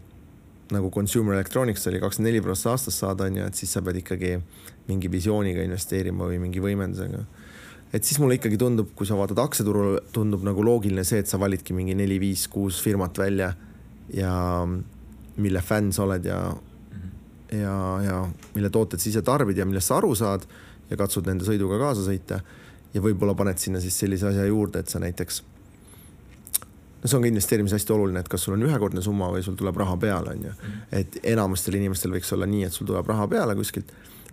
nagu consumer electronics oli kakskümmend neli prossa aastas saada, on ju, et siis sa pead ikkagi mingi visiooniga investeerima või mingi võimendusega. et siis mulle ikkagi tundub, kui sa vaatad aktsiaturul, tundub nagu loogiline see, et sa validki mingi neli-viis-kuus firmat välja ja mille fänn sa oled ja ja, ja mille tooteid sa ise tarbid ja millest sa aru saad ja katsud nende sõiduga kaasa sõita. ja võib-olla paned sinna siis sellise asja juurde, et sa näiteks no see on ka investeerimis hästi oluline, et kas sul on ühekordne summa või sul tuleb raha peale, on ju. Mhm. et enamustel inimestel võiks olla nii, et sul tuleb raha peale kuskilt.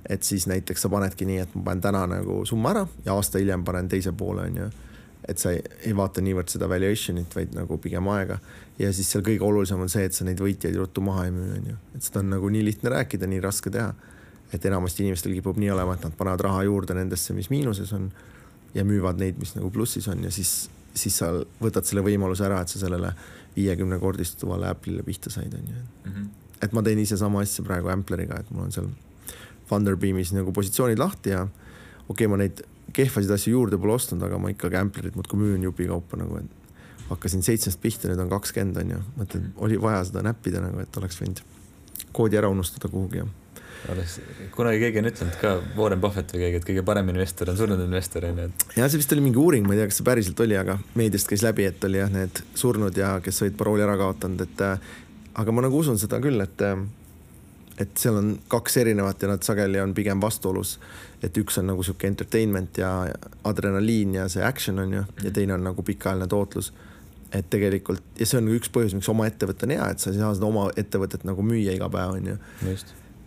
et siis näiteks sa panedki nii, et ma panen täna nagu summa ära ja aasta hiljem panen teise poole, on ju. et sa ei, ei vaata niivõrd seda valuation'it, vaid nagu pigem aega. ja siis seal kõige olulisem on see, et sa neid võitjaid ruttu maha ei müü, on ju. et seda on nagu nii lihtne rääkida, nii raske teha. et enamasti inimestel kipub nii olema, et nad panevad raha juurde nendesse, mis miinuses on ja müüvad neid, mis nagu plussis on ja siis siis sa võtad selle võimaluse ära, et sa sellele viiekümnekordistuvale Apple'ile pihta said, on ju. -hmm. et ma teen ise sama asja praegu Ampleriga, et mul on seal Thunderbeamis nagu positsioonid lahti ja okei okay,, ma neid kehvasid asju juurde pole ostnud, aga ma ikkagi Amplerit muudkui müün jupikaupa nagu, et hakkasin seitsmest pihta, nüüd on kakskümmend on ju, mõtlen, oli vaja seda näppida nagu, et oleks võinud koodi ära unustada kuhugi ja alles kunagi keegi on ütelnud ka, Warren Buffett või keegi, et kõige parem investor on surnud investor on ju, et. ja see vist oli mingi uuring, ma ei tea, kas see päriselt oli, aga meediast käis läbi, et oli jah, need surnud ja kes olid parooli ära kaotanud, et äh, aga ma nagu usun seda küll, et äh, et seal on kaks erinevat ja nad sageli on pigem vastuolus. et üks on nagu sihuke entertainment ja adrenaliin ja see action on ju, ja teine on nagu pikaajaline tootlus. et tegelikult ja see on üks põhjus, miks oma ettevõte on hea, et sa ei saa seda oma ettevõtet nagu müüa iga päev on ju.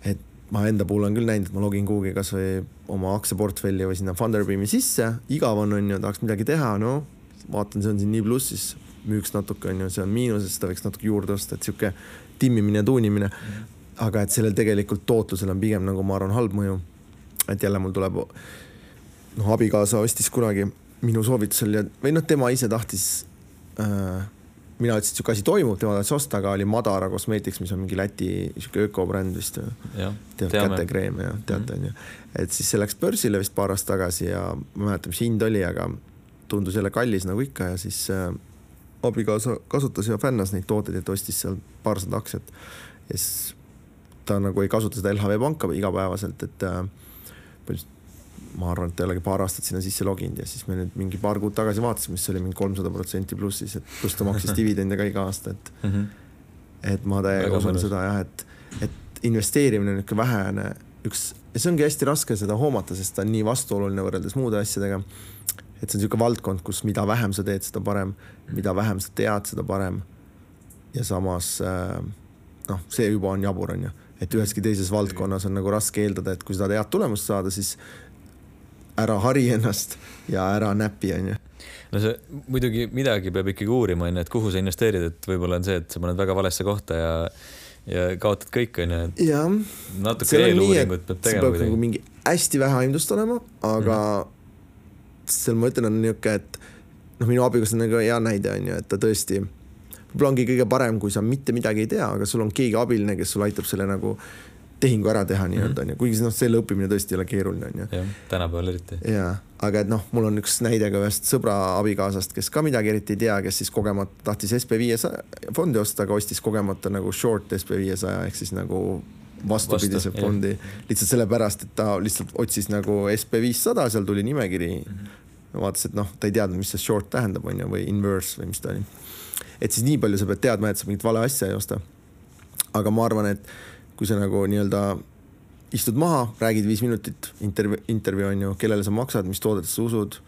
et ma enda puhul olen küll näinud, et ma login kuhugi kasvõi oma aktsiaportfelli või sinna Funderbeami sisse, igav on, on ju, tahaks midagi teha, no vaatan, see on siin nii plussis, müüks natuke, on ju, see on miinuses, seda võiks natuke juurde osta, et sihuke timmimine tuunimine aga et sellel tegelikult tootlusel on pigem nagu ma arvan, halb mõju. et jälle mul tuleb, noh, abikaasa ostis kunagi minu soovitusel ja, või noh, tema ise tahtis äh, mina ütlesin, et sihuke asi toimub, tema tahtis osta, aga oli Madara Cosmetics, mis on mingi Läti sihuke ökobränd vist. tead, kätekreem ja teate, onju. et siis see läks börsile vist paar aastat tagasi ja ma ei mäleta, mis hind oli, aga tundus jälle kallis nagu ikka ja siis äh, abikaasa kasutas ja fännas neid tooteid, et ostis seal paarsada aktsiat. ja siis ta nagu ei kasuta seda LHV panka igapäevaselt, et äh, ma arvan, et olegi paar aastat sinna sisse loginud ja siis me nüüd mingi paar kuud tagasi vaatasime, siis oli mingi kolmsada protsenti plussis, et pluss ta maksis dividende ka iga aasta, et mm. -hmm. et ma täiega usun seda jah, et, et investeerimine on niisugune vähene üks ja see ongi hästi raske seda hoomata, sest ta on nii vastuoluline võrreldes muude asjadega. et see on niisugune valdkond, kus mida vähem sa teed, seda parem, mida vähem sa tead, seda parem. ja samas äh, noh, see juba on jabur, on ju, et üheski teises valdkonnas on nagu raske eeldada, et kui sa tahad head tulemust saada, siis ära hari ennast ja ära näpi, onju no see muidugi midagi peab ikkagi uurima, onju, et kuhu sa investeerid, et võib-olla on see, et sa paned väga valesse kohta ja ja kaotad kõik, onju, jah, natuke eeluuringut peab tegema kuidagi. Nagu mingi hästi vähe aimdust olema, aga mm. seal ma ütlen, on niisugune, et noh, minu abikaasa on nagu hea näide onju, et ta tõesti võib-olla ongi kõige parem, kui sa mitte midagi ei tea, aga sul on keegi abiline, kes sul aitab selle nagu tehingu ära teha nii-öelda mhm. onju, kuigi noh, selle õppimine tõesti ei ole keeruline onju. jah, tänapäeval eriti. ja, aga et noh, mul on üks näide ka ühest sõbra abikaasast, kes ka midagi eriti ei tea, kes siis kogemata tahtis SB viiesaja fondi osta, aga ostis kogemata nagu short SB viiesaja ehk siis nagu vastupidise Vastu, fondi lihtsalt sellepärast, et ta lihtsalt otsis nagu SB viissada, seal tuli nimekiri mm. -hmm. vaatas, et noh, ta ei teadnud, mis see short tähendab, onju, või inverse või mis ta oli. et siis nii palju sa pead teadma, et sa mingit vale asja ei osta. aga ma arvan, et kui sa nagu nii-öelda istud maha, räägid viis minutit, intervjuu, intervjuu on ju, kellele sa maksad, mis toodetesse usud.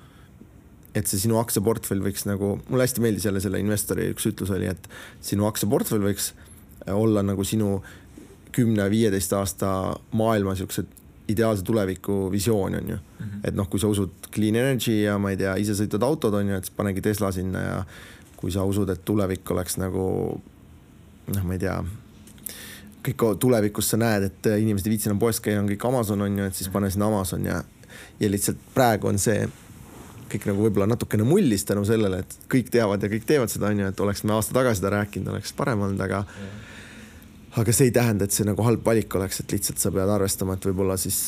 et see sinu aktsiaportfell võiks nagu, mulle hästi meeldis jälle selle investori üks ütlus oli, et sinu aktsiaportfell võiks olla nagu sinu kümne-viieteist aasta maailma siukse ideaalse tuleviku visioon on ju mm. -hmm. et noh, kui sa usud clean energy ja ma ei tea, isesõitvad autod on ju, et siis panegi Tesla sinna ja kui sa usud, et tulevik oleks nagu noh, ma ei tea kõik tulevikus sa näed, et inimesed ei viitsi enam poes käia, on kõik Amazon on ju, et siis pane sinna Amazon ja, ja lihtsalt praegu on see kõik nagu võib-olla natukene mullis tänu sellele, et kõik teavad ja kõik teevad seda, on ju, et oleks me aasta tagasi seda rääkinud, oleks parem olnud, aga aga see ei tähenda, et see nagu halb valik oleks, et lihtsalt sa pead arvestama, et võib-olla siis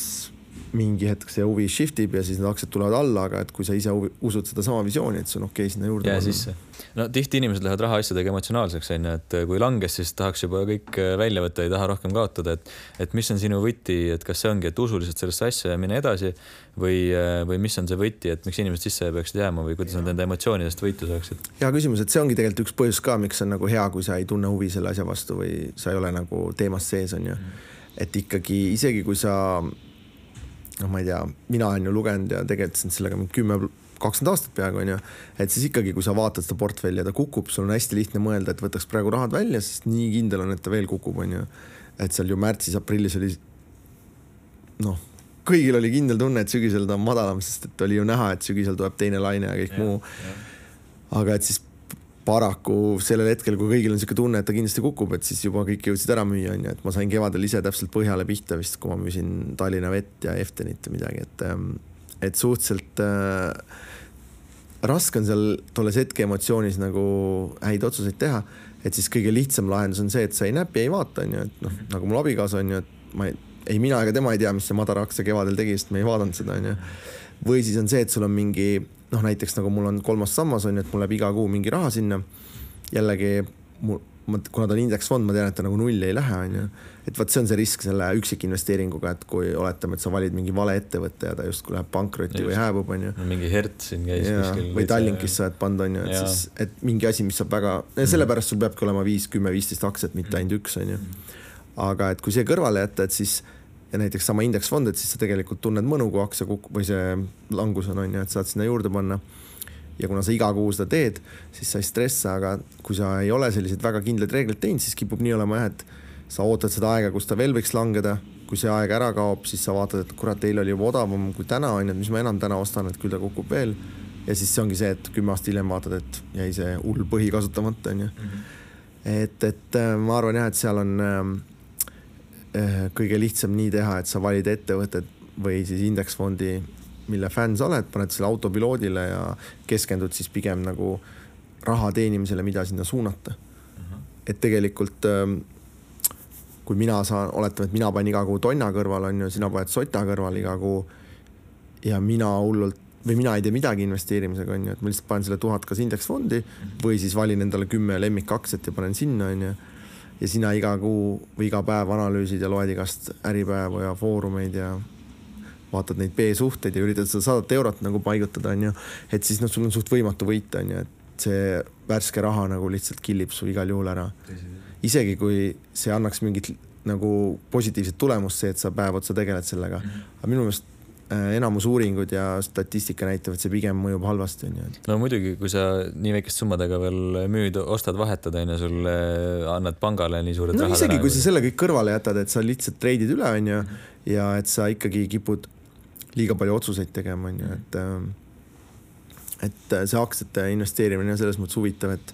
mingi hetk see huvi shift ib ja siis need aktsiad tulevad alla, aga et kui sa ise usud sedasama visiooni, et see on okei okay, sinna juurde. jää sisse. no tihti inimesed lähevad rahaasjadega emotsionaalseks onju, et kui langes, siis tahaks juba kõik välja võtta, ei taha rohkem kaotada, et, et mis on sinu võti, et kas see ongi, et usu lihtsalt sellesse asja ja mine edasi või, või mis on see võti, et miks inimesed sisse peaksid jääma või kuidas nad enda emotsioonidest võitu saaksid? hea küsimus, et see ongi tegelikult üks põhjus ka, miks on nagu hea, kui sa ei tunne huvi selle asja vastu või sa ei ole nagu teemas sees onju mm. et ikkagi isegi kui sa noh, ma ei tea, mina olen ju lugenud ja tegelesin sellega mingi kümme, kakskümmend aastat peaaegu onju. et siis ikkagi, kui sa vaatad seda portfelli ja ta kukub, sul on hästi lihtne mõelda, et võtaks praegu rahad välja, sest nii kindel on, et ta veel kukub, onju. et seal ju märtsis-aprillis oli noh, kõigil oli kindel tunne, et sügisel ta on madalam, sest et oli ju näha, et sügisel tuleb teine laine ja kõik ja, muu. aga et siis paraku sellel hetkel, kui kõigil on niisugune tunne, et ta kindlasti kukub, et siis juba kõik jõudsid ära müüa, onju, et ma sain kevadel ise täpselt põhjale pihta vist, kui ma müüsin Tallinna Vett ja Eftenit või midagi, et, ähm, et suhteliselt äh, raske on seal tolles hetke emotsioonis nagu häid otsuseid teha, et siis kõige lihtsam lahendus on see, et sa ei näpi, ei vaata, on ju, et noh, nagu mul abikaasa on ju, et ma ei, ei mina ega tema ei tea, mis see Madara aktsia kevadel tegi, sest me ei vaadanud seda, on ju. või siis on see, et sul on mingi noh, näiteks nagu mul on kolmas sammas on ju, et mul läheb iga kuu mingi raha sinna. jällegi mul ma, kuna ta on indeksfond, ma tean, et ta nagu nulli ei lähe, on ju. et vot see on see risk selle üksikinvesteeringuga, et kui oletame, et sa valid mingi vale ettevõtte ja ta justkui läheb pankrotti Just. või hääbub, on ju. mingi Hertz siin käis ja, kuskil. või Tallinkis sa oled pannud, on ju, et ja. siis, et mingi asi, mis saab väga, sellepärast sul peabki olema viis, kümme, viisteist aktsiat, mitte ainult üks, on ju. aga et kui see kõrvale jätta, et siis ja näiteks sama indeksfond, et siis sa tegelikult tunned mõnu, kui aktsia kukub või see langus on, on ju, et saad sinna juurde panna ja kuna sa iga kuu seda teed, siis sa ei stressa, aga kui sa ei ole selliseid väga kindlaid reegleid teinud, siis kipub nii olema jah, et sa ootad seda aega, kus ta veel võiks langeda, kui see aeg ära kaob, siis sa vaatad, et kurat, eile oli juba odavam kui täna on ju, et mis ma enam täna ostan, et küll ta kukub veel. ja siis see ongi see, et kümme aastat hiljem vaatad, et jäi see hull põhi kasutamata on ju. Mhm. et, et äh, ma arvan jah, et seal on äh, kõige lihtsam nii teha, et sa valid ettevõtted või siis indeksfondi mille fänn sa oled, paned selle autopiloodile ja keskendud siis pigem nagu raha teenimisele, mida sinna suunata uh. -huh. et tegelikult ähm, kui mina saan, oletame, et mina panen iga kuu tonna kõrval, on ju, sina paned sota kõrval iga kuu. ja mina hullult või mina ei tee midagi investeerimisega, on ju, et ma lihtsalt panen selle tuhat kas indeksfondi või siis valin endale kümme lemmikaktsiat ja panen sinna, on ju. Ja sina iga kuu või iga päev analüüsid ja loed igast Äripäeva ja Foorumeid ja vaatad neid B-suhteid ja üritad seda sadat eurot nagu paigutada, onju. et siis noh, sul on suht võimatu võita, onju, et see värske raha nagu lihtsalt killib su igal juhul ära. isegi kui see annaks mingit nagu positiivset tulemust, see, et sa päev otsa tegeled sellega mm. -hmm. aga minu meelest enamus uuringud ja statistika näitavad, see pigem mõjub halvasti, onju. no muidugi, kui sa nii väikeste summadega veel müüd, ostad, vahetad, onju, sulle annad pangale nii suured no, rahad isegi kui sa selle kõik kõrvale jätad, et sa lihtsalt treidid üle, onju, ja et sa ikkagi kipud liiga palju otsuseid tegema, on ju, et ähm, et äh, see aktsiate investeerimine on selles mõttes huvitav, et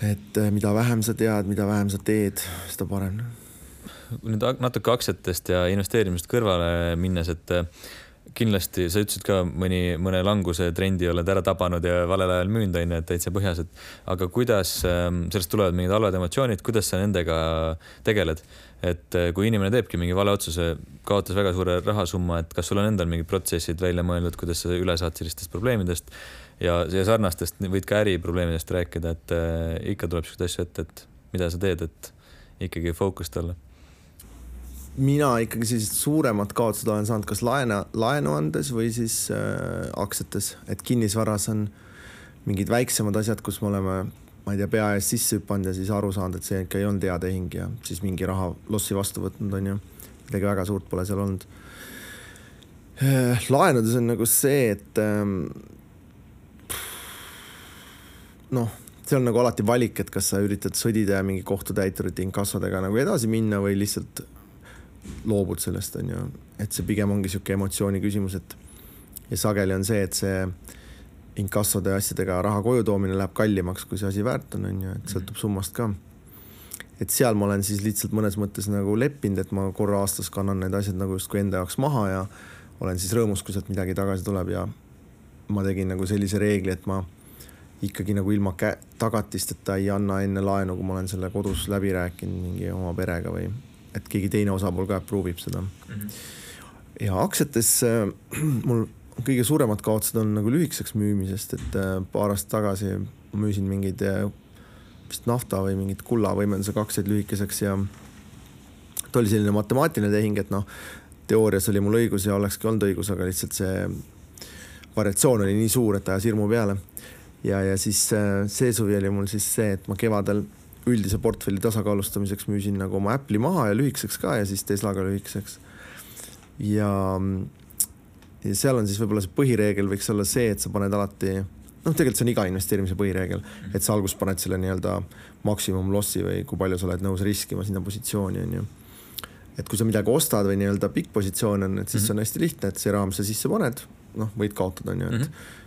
et äh, mida vähem sa tead, mida vähem sa teed, seda parem. Nüüd natuke aktsiatest ja investeerimisest kõrvale minnes, et äh, kindlasti sa ütlesid ka mõni, mõne languse trendi oled ära tabanud ja valel ajal müünud, on ju, et täitsa põhjas, et aga kuidas, ähm, sellest tulevad mingid halvad emotsioonid, kuidas sa nendega tegeled? et äh, kui inimene teebki mingi vale otsuse, kaotas väga suure rahasumma, et kas sul on endal mingid protsessid välja mõeldud, kuidas sa üle saad sellistest probleemidest ja, ja sarnastest võid ka äriprobleemidest rääkida, et äh, ikka tuleb siukseid asju ette, et mida sa teed, et ikkagi fookused olla mina ikkagi sellised suuremad kaotused olen saanud kas laena, laenu andes või siis äh, aktsiates, et kinnisvaras on mingid väiksemad asjad, kus me oleme, ma ei tea, pea ees sisse hüpanud ja siis aru saanud, et see ikka ei olnud hea tehing ja siis mingi raha lossi vastu võtnud, on ju. midagi väga suurt pole seal olnud. Äh, laenudes on nagu see, et ähm, noh, see on nagu alati valik, et kas sa üritad sõdida ja mingi kohtutäiturite inkassodega nagu edasi minna või lihtsalt loobud sellest, on ju, et see pigem ongi niisugune emotsiooni küsimus, et ja sageli on see, et see inkassode asjadega raha koju toomine läheb kallimaks, kui see asi väärt on, on ju, et sõltub summast ka. et seal ma olen siis lihtsalt mõnes mõttes nagu leppinud, et ma korra aastas kannan need asjad nagu justkui enda jaoks maha ja olen siis rõõmus, kui sealt midagi tagasi tuleb ja ma tegin nagu sellise reegli, et ma ikkagi nagu ilma tagatisteta ei anna enne laenu, kui ma olen selle kodus läbi rääkinud mingi oma perega või et keegi teine osapool ka approve ib seda mm. -hmm. ja aktsiates äh, mul kõige suuremad kaotused on nagu lühikeseks müümisest, et äh, paar aastat tagasi müüsin mingeid äh, vist nafta või mingit kullavõimendusega aktsiaid lühikeseks ja ta oli selline matemaatiline tehing, et noh, teoorias oli mul õigus ja olekski olnud õigus, aga lihtsalt see variatsioon oli nii suur, et ajas hirmu peale. ja, ja siis äh, see suvi oli mul siis see, et ma kevadel üldise portfelli tasakaalustamiseks müüsin nagu oma Apple'i maha ja lühikeseks ka ja siis Teslaga lühikeseks. ja, ja seal on siis võib-olla see põhireegel võiks olla see, et sa paned alati noh, tegelikult see on iga investeerimise põhireegel, et sa alguses paned selle nii-öelda maksimum lossi või kui palju sa oled nõus riskima sinna positsiooni, on ju. et kui sa midagi ostad või nii-öelda pikk positsioon on, et siis mm -hmm. see on hästi lihtne, et see raha, mis sa sisse paned, noh, võid kaotada, on ju, et mm. -hmm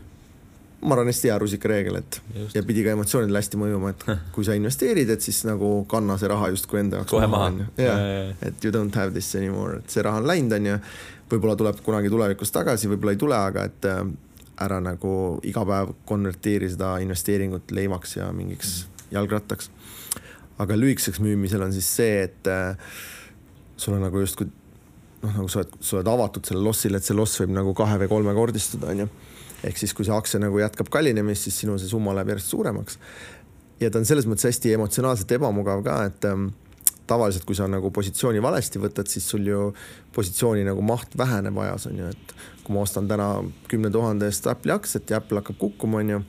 ma arvan, hästi hea rusikareegel, et Just. ja pidi ka emotsioonidele hästi mõjuma, et kui sa investeerid, et siis nagu kanna see raha justkui enda jaoks kohe maha, maha.. jah, et you don't have this anymore, et see raha on läinud, on ju. võib-olla tuleb kunagi tulevikus tagasi, võib-olla ei tule, aga et, ära nagu iga päev konverteeri seda investeeringut leivaks ja mingiks jalgrattaks. aga lühikeseks müümisel on siis see, et äh, sul on nagu justkui noh, nagu sa oled, sa oled avatud sellele lossile, et see loss võib nagu kahe või kolmekordistuda, onju. Ehk siis, kui see aktsia nagu jätkab kallinemist, siis sinu see summa läheb järjest suuremaks. ja ta on selles mõttes hästi emotsionaalselt ebamugav ka, et ähm, tavaliselt, kui sa nagu positsiooni valesti võtad, siis sul ju positsiooni nagu maht väheneb ajas on ju, et kui ma ostan täna kümne tuhande eest Apple'i aktsiat ja Apple hakkab kukkuma, on ju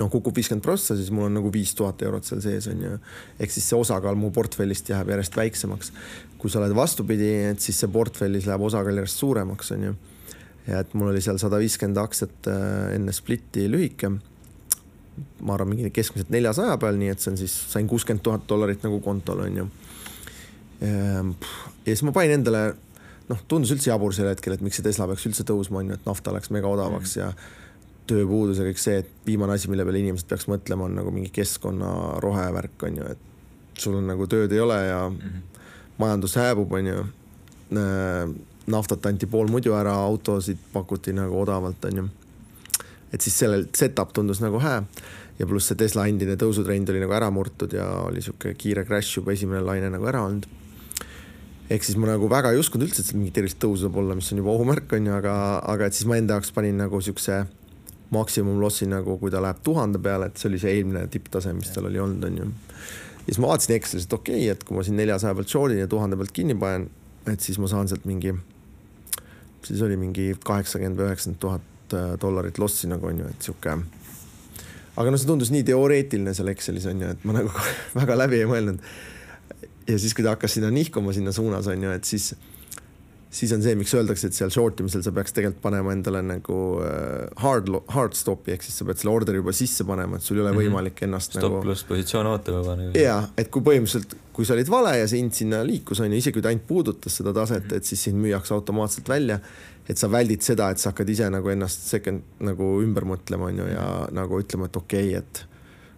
noh, kukub viiskümmend prossa, siis mul on nagu viis tuhat eurot seal sees on ju. ehk siis see osakaal mu portfellist jääb järjest väiksemaks. kui sa oled vastupidi, et siis see portfellis läheb osakaal järjest suuremaks, on ju. Ja et mul oli seal sada viiskümmend aktsiat äh, enne splitti lühike. ma arvan, mingi keskmiselt neljasaja peal, nii et see on siis, sain kuuskümmend tuhat dollarit nagu kontol, on ju. Ehm, ja siis ma panin endale, noh, tundus üldse jabur sel hetkel, et miks see Tesla peaks üldse tõusma, on ju, et nafta läks mega odavaks mm. ja tööpuudus ja kõik see, et viimane asi, mille peale inimesed peaks mõtlema, on nagu mingi keskkonna rohevärk on ju, et sul on nagu tööd ei ole ja mm -hmm. majandus hääbub, on ju. Naftat anti pool muidu ära, autosid pakuti nagu odavalt, on ju. et siis sellel setup tundus nagu hää ja pluss see Tesla endine tõusutrend oli nagu ära murtud ja oli sihuke kiire crash juba esimene laine nagu ära olnud ehk siis ma nagu väga ei uskunud üldse, et seal mingit erilist tõusu saab olla, mis on juba ohumärk on ju, aga, aga et siis ma enda jaoks panin nagu siukse maksimumlossi nagu, kui ta läheb tuhande peale, et see oli see eelmine tipptase, mis tal oli olnud, onju. ja siis ma vaatasin Excelis, et okei okay,, et kui ma siin neljasaja pealt short'in ja tuhande pealt kinni panen, et siis ma saan sealt mingi, siis oli mingi kaheksakümmend või üheksakümmend tuhat äh, dollarit lossi nagu onju, et sihuke. aga noh, see tundus nii teoreetiline seal Excelis onju, et ma nagu väga läbi ei mõelnud. ja siis, kui ta hakkas sinna nihkuma sinna suunas onju, et siis siis on see, miks öeldakse, et seal short imisel sa peaks tegelikult panema endale nagu äh, hard, hard stop'i ehk siis sa pead selle orderi juba sisse panema, et sul ei ole mhm. võimalik ennast Stop nagu. pluss positsioon ootab juba nagu. ja, et kui põhimõtteliselt, kui sa olid vale ja see hind sinna liikus, on ju, isegi kui ta ainult puudutas seda taset -hmm. et siis sind müüakse automaatselt välja. et sa väldid seda, et sa hakkad ise nagu ennast second nagu ümber mõtlema, on ju, ja -hmm. nagu ütlema, et okei okay,, et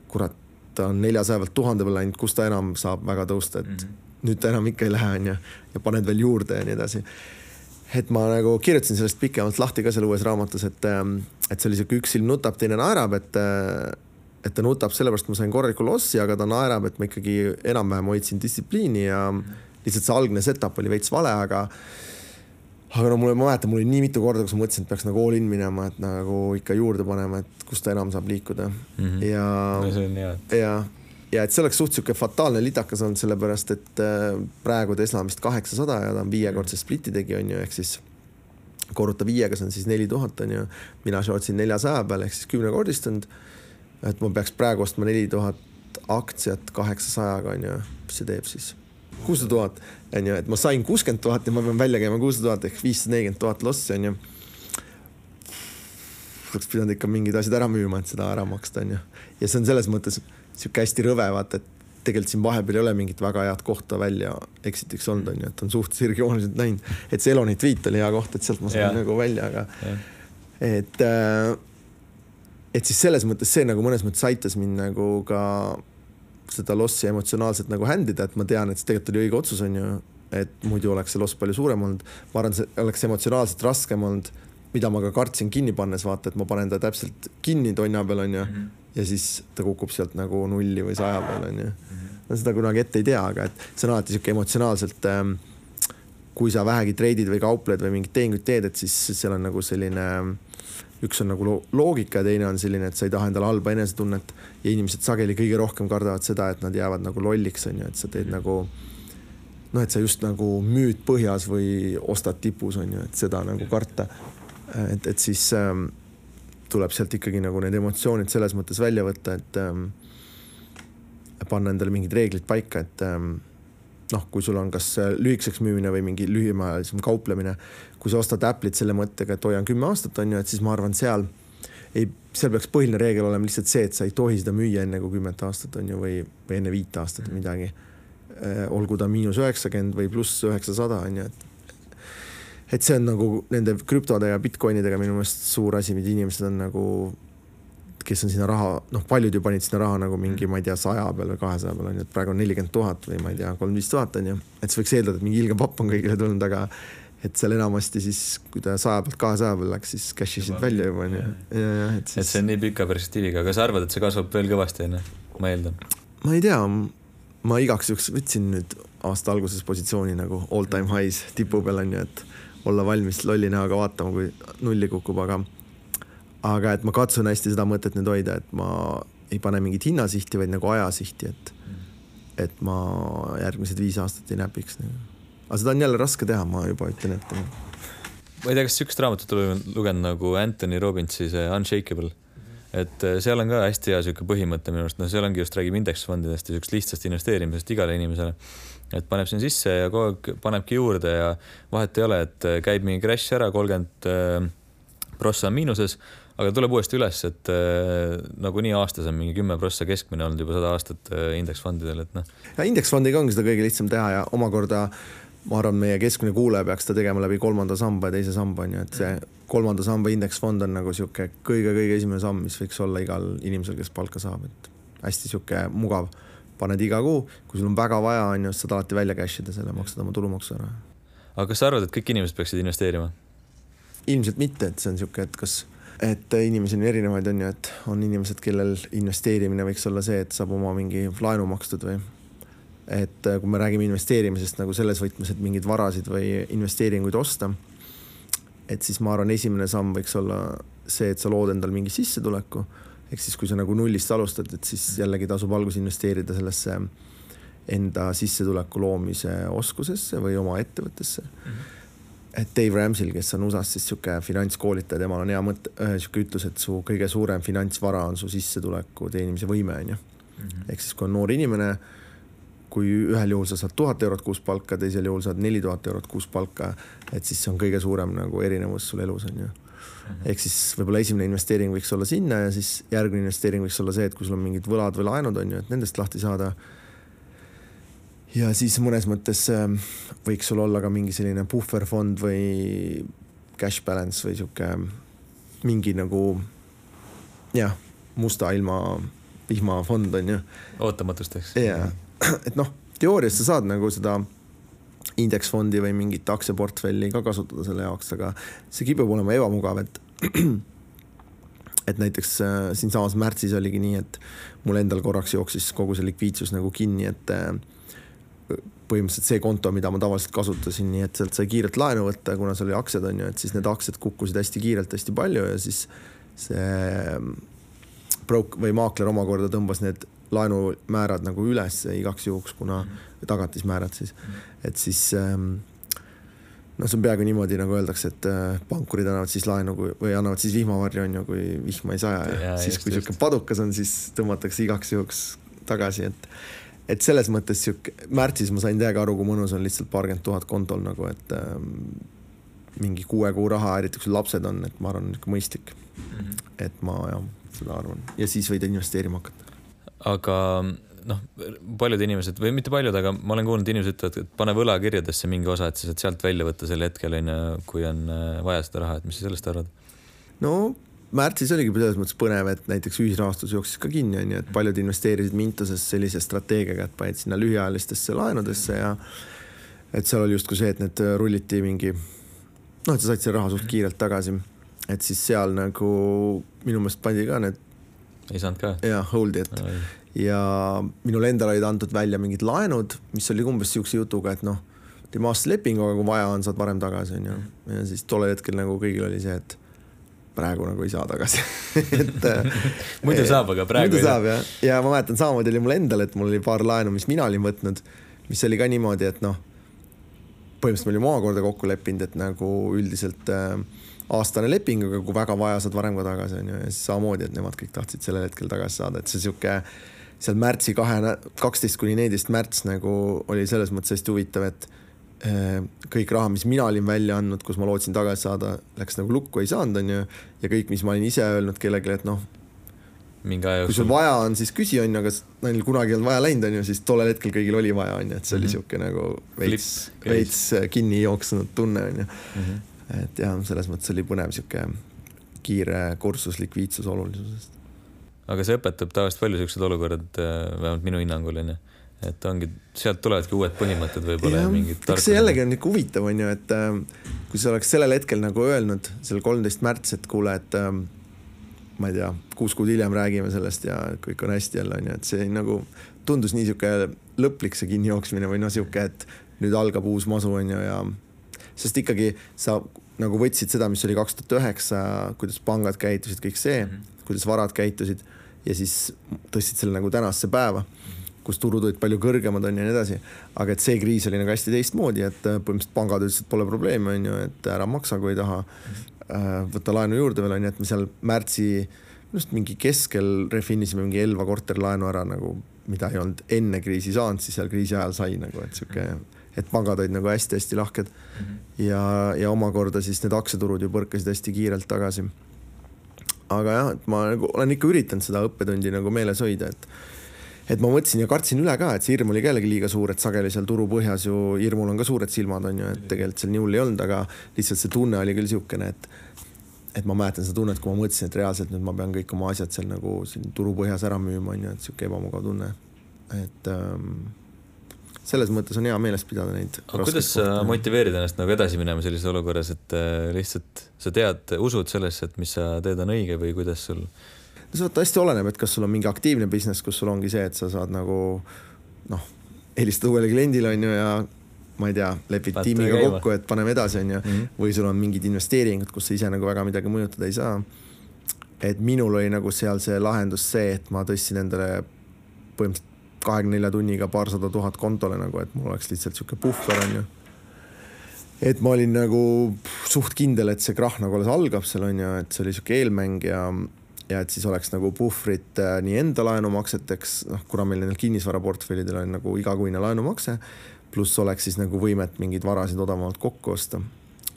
kurat, ta on neljasaja pealt tuhande peale läinud, kus ta enam saab väga tõusta, et mm -hmm nüüd ta enam ikka ei lähe, onju, ja paned veel juurde ja nii edasi. et ma nagu kirjutasin sellest pikemalt lahti ka seal uues raamatus, et, ähm, et see oli sihuke üks silm nutab, teine naerab, et äh, et ta nutab sellepärast, ma sain korraliku lossi, aga ta naerab, et ma ikkagi enam-vähem hoidsin distsipliini ja lihtsalt see algne setup oli veits vale, aga aga no mulle, ma mäletan, mul oli nii mitu korda, kus ma mõtlesin, et peaks nagu all in minema, et nagu ikka juurde panema, et kus ta enam saab liikuda mm. -hmm. ja no,. ja ja et see oleks suht sihuke fataalne litakas olnud, sellepärast et äh, praegu Tesla on vist kaheksasada ja ta on viiekordse spliti tegi, on ju, ehk siis korruta viiega, see on siis neli tuhat, on ju. mina shortsin neljasaja peal ehk siis kümnekordistunud. et ma peaks praegu ostma neli tuhat aktsiat kaheksasajaga, on ju, mis see teeb siis? kuussada tuhat, on ju, et ma sain kuuskümmend tuhat ja ma pean välja käima kuussada tuhat ehk viissada nelikümmend tuhat lossi, on ju. oleks pidanud ikka mingid asjad ära müüma, et seda ära maksta, on ju. ja see on selles mõttes sihuke hästi rõve, vaata, et tegelikult siin vahepeal ei ole mingit väga head kohta välja exit'iks olnud, on ju, et on suht sirgjooneliselt läinud. et see Eloni tweet oli hea koht, et sealt ma sain ja. nagu välja, aga ja. et äh, et siis selles mõttes see nagu mõnes mõttes aitas mind nagu ka seda lossi emotsionaalselt nagu händida, et ma tean, et see tegelikult oli õige otsus, on ju. et muidu oleks see loss palju suurem olnud. ma arvan, see oleks emotsionaalselt raskem olnud, mida ma ka kartsin kinni pannes, vaata, et ma panen ta täpselt kinni tonna peal, on ju mm. -hmm ja siis ta kukub sealt nagu nulli või saja peale onju. no seda kunagi ette ei tea, aga et see on alati sihuke emotsionaalselt ähm,. kui sa vähegi treidid või kaupled või mingit tehingut teed, et siis seal on nagu selline üks on nagu loogika ja teine on selline, et sa ei taha endale halba enesetunnet ja inimesed sageli kõige rohkem kardavad seda, et nad jäävad nagu lolliks onju, et sa teed nagu noh, et sa just nagu müüd põhjas või ostad tipus onju, et seda nagu karta. et, et siis ähm, tuleb sealt ikkagi nagu need emotsioonid selles mõttes välja võtta, et ähm, panna endale mingid reeglid paika, et ähm, noh, kui sul on kas lühikeseks müümine või mingi lühimaajalisem kauplemine, kui sa ostad Apple'it selle mõttega, et hoian kümme aastat, on ju, et siis ma arvan, seal ei, seal peaks põhiline reegel olema lihtsalt see, et sa ei tohi seda müüa enne kui kümmet aastat, on ju, või, või enne viite aastat või midagi. Äh, olgu ta miinus üheksakümmend või pluss üheksasada, on ju, et et see on nagu nende krüptode ja Bitcoinidega minu meelest suur asi, mida inimesed on nagu, kes on sinna raha, noh, paljud ju panid sinna raha nagu mingi, ma ei tea, saja peal või kahesaja peal on ju, et praegu on nelikümmend tuhat või ma ei tea, kolmkümmend viis tuhat on ju. et siis võiks eeldada, et mingi ilge papp on kõigile tulnud, aga et seal enamasti siis, kui ta saja pealt kahesaja peale läks, siis cash isid välja juba onju. et siis. et see on nii pika perspektiiviga, aga sa arvad, et see kasvab veel kõvasti onju, ma eeldan? ma ei tea, ma igaks juhuks võtsin nüüd aasta alguses positsiooni nagu all time highs tipu peal onju, et olla valmis lolli näoga vaatama, kui nulli kukub, aga aga et ma katsun hästi seda mõtet nüüd hoida, et ma ei pane mingit hinnasihti, vaid nagu ajasihti, et et ma järgmised viis aastat ei näpiks. aga seda on jälle raske teha, ma juba ütlen ette. ma ei tea, kas sihukest raamatut oled lugenud nagu Anthony Robbinsi see Unshakeable, et äh, seal on ka hästi hea sihuke põhimõte minu arust, noh, seal ongi just räägib indeksfondidest ja siuksest lihtsast investeerimisest igale inimesele. Et paneb sinna sisse ja kogu aeg panebki juurde ja vahet ei ole, et äh, käib mingi crash ära, kolmkümmend äh, prossa on miinuses aga tuleb uuesti üles, et äh, nagunii aastas on mingi kümme prossa keskmine olnud juba sada aastat äh, indeksfondidel, et noh. ja indeksfondiga ongi seda kõige lihtsam teha ja omakorda ma arvan, meie keskmine kuulaja peaks seda tegema läbi kolmanda samba ja teise samba on ju, et see kolmanda samba indeksfond on nagu sihuke kõige-kõige esimene samm, mis võiks olla igal inimesel, kes palka saab, et hästi sihuke mugav. Paned iga kuu, kui sul on väga vaja, on ju, saad alati välja cash ida selle, maksad oma tulumaksu ära. aga kas sa arvad, et kõik inimesed peaksid investeerima? ilmselt mitte, et see on sihuke, et kas et inimesi on erinevaid, on ju, et on inimesed, kellel investeerimine võiks olla see, et saab oma mingi laenu makstud või et äh, kui me räägime investeerimisest nagu selles võtmes, et mingeid varasid või investeeringuid osta, et siis ma arvan, esimene samm võiks olla see, et sa lood endal mingi sissetuleku, ehk siis kui sa nagu nullist alustad, et siis jällegi tasub alguses investeerida sellesse enda sissetuleku loomise oskusesse või oma ettevõttesse mm. -hmm et Dave Ramsil, kes on USA-s siis sihuke finantskoolitaja, temal on hea mõte, sihuke ütlus, et su kõige suurem finantsvara on su sissetuleku teenimise võime, onju. Mhm. ehk siis, kui on noor inimene, kui ühel juhul sa saad tuhat eurot kuus palka, teisel juhul saad neli tuhat eurot kuus palka, et siis see on kõige suurem nagu erinevus sul elus onju. Ehk siis võib-olla esimene investeering võiks olla sinna ja siis järgmine investeering võiks olla see, et kui sul on mingid võlad või laenud onju, et nendest lahti saada ja siis mõnes mõttes ähm, võiks sul olla ka mingi selline puhverfond või cash balance või sihuke mingi nagu jah, musta ilma vihmafond on ju. ootamatusteks. ja, et noh, teoorias sa saad nagu seda indeksfondi või mingit aktsiaportfelli ka kasutada selle jaoks, aga see kipub olema ebamugav, et et näiteks äh, siinsamas märtsis oligi nii, et mul endal korraks jooksis kogu see likviidsus nagu kinni, et äh, põhimõtteliselt see konto, mida ma tavaliselt kasutasin, nii et sealt sai kiirelt laenu võtta, kuna seal oli aktsiad on ju, et siis need aktsiad kukkusid hästi kiirelt, hästi palju ja siis see broke või maakler omakorda tõmbas need laenumäärad nagu üles igaks juhuks, kuna tagatismäärad siis, et siis ähm, noh, see on peaaegu niimoodi, nagu öeldakse, et äh, pankurid annavad siis laenu kui, või annavad siis vihmavarju on ju, kui vihma ei saja ja, ja siis, kui sihuke padukas on, siis tõmmatakse igaks juhuks tagasi, et et selles mõttes sihuke, märtsis ma sain täiega aru, kui mõnus on lihtsalt paarkümmend tuhat kontol nagu, et ähm, mingi kuue kuu raha, eriti kui sul lapsed on, et ma arvan, niisugune mõistlik mm. -hmm. et ma jah, seda arvan ja siis võid investeerima hakata. aga noh, paljud inimesed või mitte paljud, aga ma olen kuulnud, inimesed ütlevad, et pane võlakirjadesse mingi osa, et sa saad sealt välja võtta sel hetkel onju, kui on äh, vaja seda raha, et mis sa sellest arvad? no märtsis oligi selles mõttes põnev, et näiteks ühisrahastus jooksis ka kinni, onju, et paljud investeerisid Mintoses sellise strateegiaga, et panid sinna lühiajalistesse laenudesse ja et seal oli justkui see, et need rulliti mingi noh, et sa said selle raha suht kiirelt tagasi. et siis seal nagu minu meelest pandi ka need. ei saanud ka? jah, hold'i, et no, ja minul endal olid antud välja mingid laenud, mis oli umbes siukse jutuga, et noh, teeme aastalepingu, aga kui vaja on, saad varem tagasi, onju. ja siis tollel hetkel nagu kõigil oli see, et praegu nagu ei saa tagasi. Et äh, muidu saab, aga praegu saab jah, ja ma mäletan, samamoodi oli mul endal, et mul oli paar laenu, mis mina olin võtnud, mis oli ka niimoodi, et noh, põhimõtteliselt me olime omakorda kokku leppinud, et nagu üldiselt äh, aastane leping, aga kui väga vaja, saad varem ka tagasi, onju, ja siis samamoodi, et nemad kõik tahtsid sellel hetkel tagasi saada, et see sihuke seal märtsi kahe, kaksteist kuni neliteist märts nagu oli selles mõttes hästi huvitav, et Äh, kõik raha, mis mina olin välja andnud, kus ma lootsin tagasi saada, läks nagu lukku, ei saanud, onju. ja kõik, mis ma olin ise öelnud kellelegi, et noh, kui sul vaja on, siis küsi, onju, aga neil kunagi ei olnud vaja läinud, onju, siis tollel hetkel kõigil oli vaja, onju, et see oli mm -hmm. sihuke nagu veits, veits kinni jooksnud tunne, onju. Mhm. et jah, selles mõttes oli põnev sihuke kiire kursus likviidsuse olulisusest. Aga see õpetab tavaliselt palju siuksed olukorrad, äh, vähemalt minu hinnangul onju et ongi, sealt tulevadki uued põhimõtted võib-olla ja, ja mingid. eks see jällegi on niisugune huvitav, on ju, et äh, kui sa oleks sellel hetkel nagu öelnud, seal kolmteist märts, et kuule, et ähm, ma ei tea, kuus kuud hiljem räägime sellest ja kõik on hästi jälle onju, et see nagu tundus nii sihuke lõplik see kinnijooksmine või noh, sihuke, et nüüd algab uus masu onju ja sest ikkagi sa nagu võtsid seda, mis oli kaks tuhat üheksa, kuidas pangad käitusid, kõik see mm, -hmm. kuidas varad käitusid ja siis tõstsid selle nagu tänasesse päeva kus turud olid palju kõrgemad on ja nii edasi. aga et see kriis oli nagu hästi teistmoodi, et äh, põhimõtteliselt pangad ütlesid, pole probleemi, on ju, et ära maksa, kui ei taha. Äh, võta laenu juurde veel on ju, et me seal märtsi, minu arust mingi keskel refinisime mingi Elva korterlaenu ära nagu, mida ei olnud enne kriisi saanud, siis seal kriisi ajal sai nagu, et sihuke, et pangad olid nagu hästi-hästi lahked. -hmm. ja, ja omakorda siis need aktsiaturud ju põrkasid hästi kiirelt tagasi. Aga jah, et ma nagu olen ikka üritanud seda õppetundi nagu meeles hoida, et et ma mõtlesin ja kartsin üle ka, et see hirm oli ka jällegi liiga suur, et sageli seal turu põhjas ju hirmul on ka suured silmad, on ju, et tegelikult seal nii hull ei olnud, aga lihtsalt see tunne oli küll niisugune, et et ma mäletan seda tunnet, kui ma mõtlesin, et reaalselt nüüd ma pean kõik oma asjad seal nagu siin turu põhjas ära müüma, on ju, et niisugune ebamugav tunne. et ähm, selles mõttes on hea meeles pidada neid. aga kuidas sa motiveerid ennast nagu edasi minema sellises olukorras, et äh, lihtsalt sa tead, usud sellesse, et mis sa teed, on õige või kuidas sul no see vaata hästi oleneb, et kas sul on mingi aktiivne business, kus sul ongi see, et sa saad nagu noh, helistada uuele kliendile on ju ja ma ei tea, lepid Vaata tiimiga käima. kokku, et paneme edasi, on ju -hmm. või sul on mingid investeeringud, kus sa ise nagu väga midagi mõjutada ei saa. et minul oli nagu seal see lahendus see, et ma tõstsin endale põhimõtteliselt kahekümne nelja tunniga paarsada tuhat kontole nagu, et mul oleks lihtsalt sihuke puhver, on ju et ma olin nagu suht kindel, et see krahh nagu alles algab seal on ju, et see oli sihuke eelmäng ja ja et siis oleks nagu puhvrit äh, nii enda laenumakseteks, noh, kuna meil nendel kinnisvaraportfellidel on nagu igakuine laenumakse, pluss oleks siis nagu võimet mingeid varasid odavamalt kokku osta.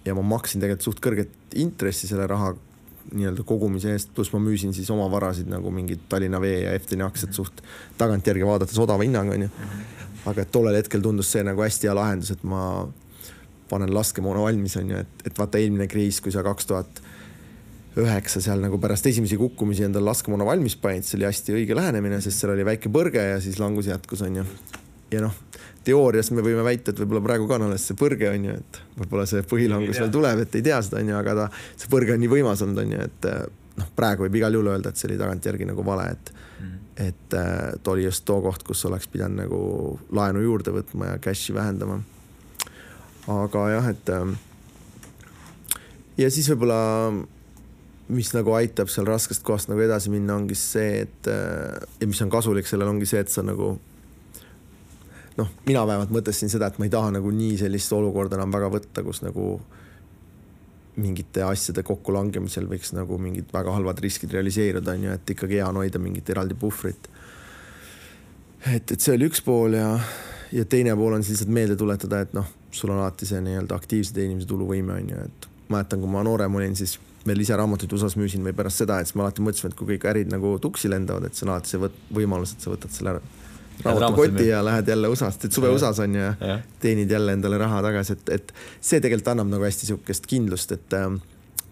ja ma maksin tegelikult suht kõrget intressi selle raha nii-öelda kogumise eest, pluss ma müüsin siis oma varasid nagu mingid Tallinna Vee ja Efteni aktsiad suht tagantjärgi vaadates odava hinnaga onju. aga et tollel hetkel tundus see nagu hästi hea lahendus, et ma panen laskemoona valmis onju, et, et vaata eelmine kriis, kui sa kaks tuhat üheksa seal nagu pärast esimesi kukkumisi endale laskemoona valmis panid, see oli hästi õige lähenemine, sest seal oli väike põrge ja siis langus jätkus, onju. ja noh, teoorias me võime väita, et võib-olla praegu ka on alles see põrge, onju, et võib-olla see põhilangus veel tuleb, et ei tea seda, onju, aga ta, see põrge on nii võimas olnud, onju, et noh, praegu võib igal juhul öelda, et see oli tagantjärgi nagu vale, et mm. et äh, oli just too koht, kus oleks pidanud nagu laenu juurde võtma ja cash'i vähendama. aga jah, et äh, ja siis võib-olla mis nagu aitab seal raskest kohast nagu edasi minna, ongi see, et ja mis on kasulik sellel, ongi see, et sa nagu noh, mina vähemalt mõtlesin seda, et ma ei taha nagu nii sellist olukorda enam väga võtta, kus nagu mingite asjade kokkulangemisel võiks nagu mingid väga halvad riskid realiseeruda, on ju, et ikkagi hea on hoida mingit eraldi puhvrit. et, et see oli üks pool ja, ja teine pool on siis lihtsalt meelde tuletada, et noh, sul on alati see nii-öelda aktiivse teenimise tuluvõime on ju, et mäletan, kui ma noorem olin, siis veel ise raamatuid USA-s müüsin või pärast seda, et siis me alati mõtlesime, et kui kõik ärid nagu tuksi lendavad, et see on alati see võt, võimalus, et sa võtad selle raamatukoti ja lähed jälle USA-st, et suve USA-s on ju ja teenid jälle endale raha tagasi, et, et see tegelikult annab nagu hästi sihukest kindlust, et äh,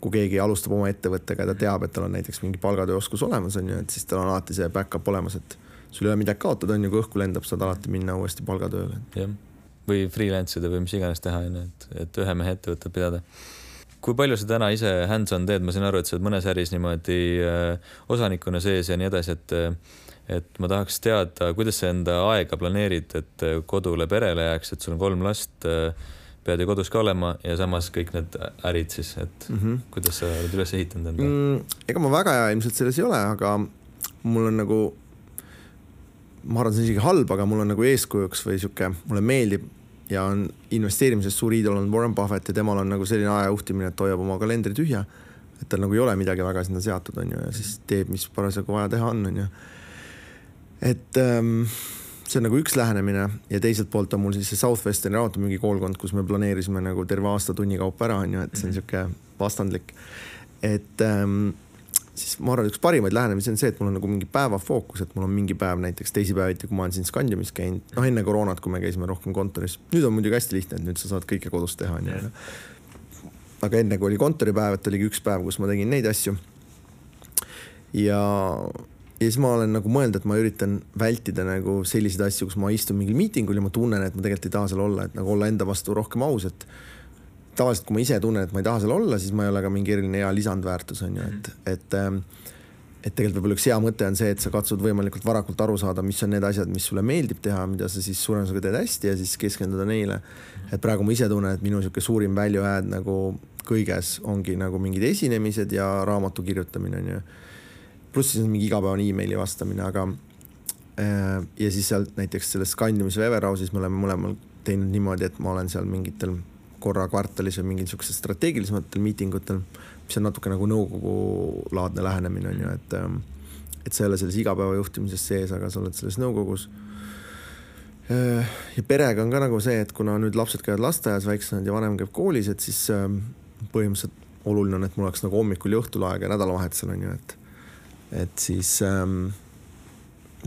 kui keegi alustab oma ettevõttega ja ta teab, et tal on näiteks mingi palgatööoskus olemas, on ju, et siis tal on alati see back-up olemas, et sul ei ole midagi kaotada, on ju, kui õhku lendab, saad alati minna uuesti palgatööle. jah, või freelance ida või mis iganes teha, on ju, et, et ühe mehe ettevõtet pidada. Kui palju sa täna ise hands-on teed, ma saan aru, et sa oled mõnes äris niimoodi äh, osanikuna sees ja nii edasi, et äh, et ma tahaks teada, kuidas sa enda aega planeerid, et äh, kodule perele jääks, et sul on kolm last, pead ju kodus ka olema ja samas kõik need ärid siis, et mm -hmm. kuidas sa oled üles ehitanud enda mm,? ega ma väga hea ilmselt selles ei ole, aga mul on nagu, ma arvan, see on isegi halb, aga mul on nagu eeskujuks või sihuke, mulle meeldib ja on investeerimises suur iidol on Warren Buffett ja temal on nagu selline aja juhtimine, et hoiab oma kalendri tühja. et tal nagu ei ole midagi väga sinna seatud, on ju, ja siis teeb, mis parasjagu vaja teha on, on ju. Et ähm, see on nagu üks lähenemine ja teiselt poolt on mul siis see Southwesterni raamatumüügikoolkond, kus me planeerisime nagu terve aasta tunni kaupa ära, on ju, et see on niisugune vastandlik. et ähm, siis ma arvan, üks parimaid lähenemisi on see, et mul on nagu mingi päevafookus, et mul on mingi päev näiteks teisipäeviti, kui ma olen siin Scandiumis käinud, noh enne koroonat, kui me käisime rohkem kontoris. nüüd on muidugi hästi lihtne, et nüüd sa saad kõike kodus teha, onju. aga enne, kui oli kontoripäev, et oligi üks päev, kus ma tegin neid asju. ja, ja siis ma olen nagu mõelnud, et ma üritan vältida nagu selliseid asju, kus ma istun mingil miitingul ja ma tunnen, et ma tegelikult ei taha seal olla, et nagu olla enda vastu rohkem aus, et tavaliselt, kui ma ise tunnen, et ma ei taha seal olla, siis ma ei ole ka mingi eriline hea lisandväärtus on ju, et, et ähm, et tegelikult võib-olla üks hea mõte on see, et sa katsud võimalikult varakult aru saada, mis on need asjad, mis sulle meeldib teha, mida sa siis suurema osaga teed hästi ja siis keskenduda neile. et praegu ma ise tunnen, et minu niisugune suurim value add nagu kõiges ongi nagu mingid esinemised ja raamatu kirjutamine on ju. Pluss siis mingi igapäevane emaili vastamine, aga äh, ja siis sealt näiteks selles Scandiumis või Everhouse'is me oleme mõlemal teinud niimoodi, et ma olen seal mingitel korra kvartalis või mingil niisugusel strateegilisematel miitingutel, mis on natuke nagu nõukogulaadne lähenemine on ju, et ähm, et sa ei ole selles igapäeva juhtimises sees, aga sa oled selles nõukogus. Äh, ja perega on ka nagu see, et kuna nüüd lapsed käivad lasteaias, väiksemad ja vanem käib koolis, et siis põhimõtteliselt oluline on, et mul oleks nagu hommikul ja õhtul aega ja nädalavahetusel on ju, et et siis ähm,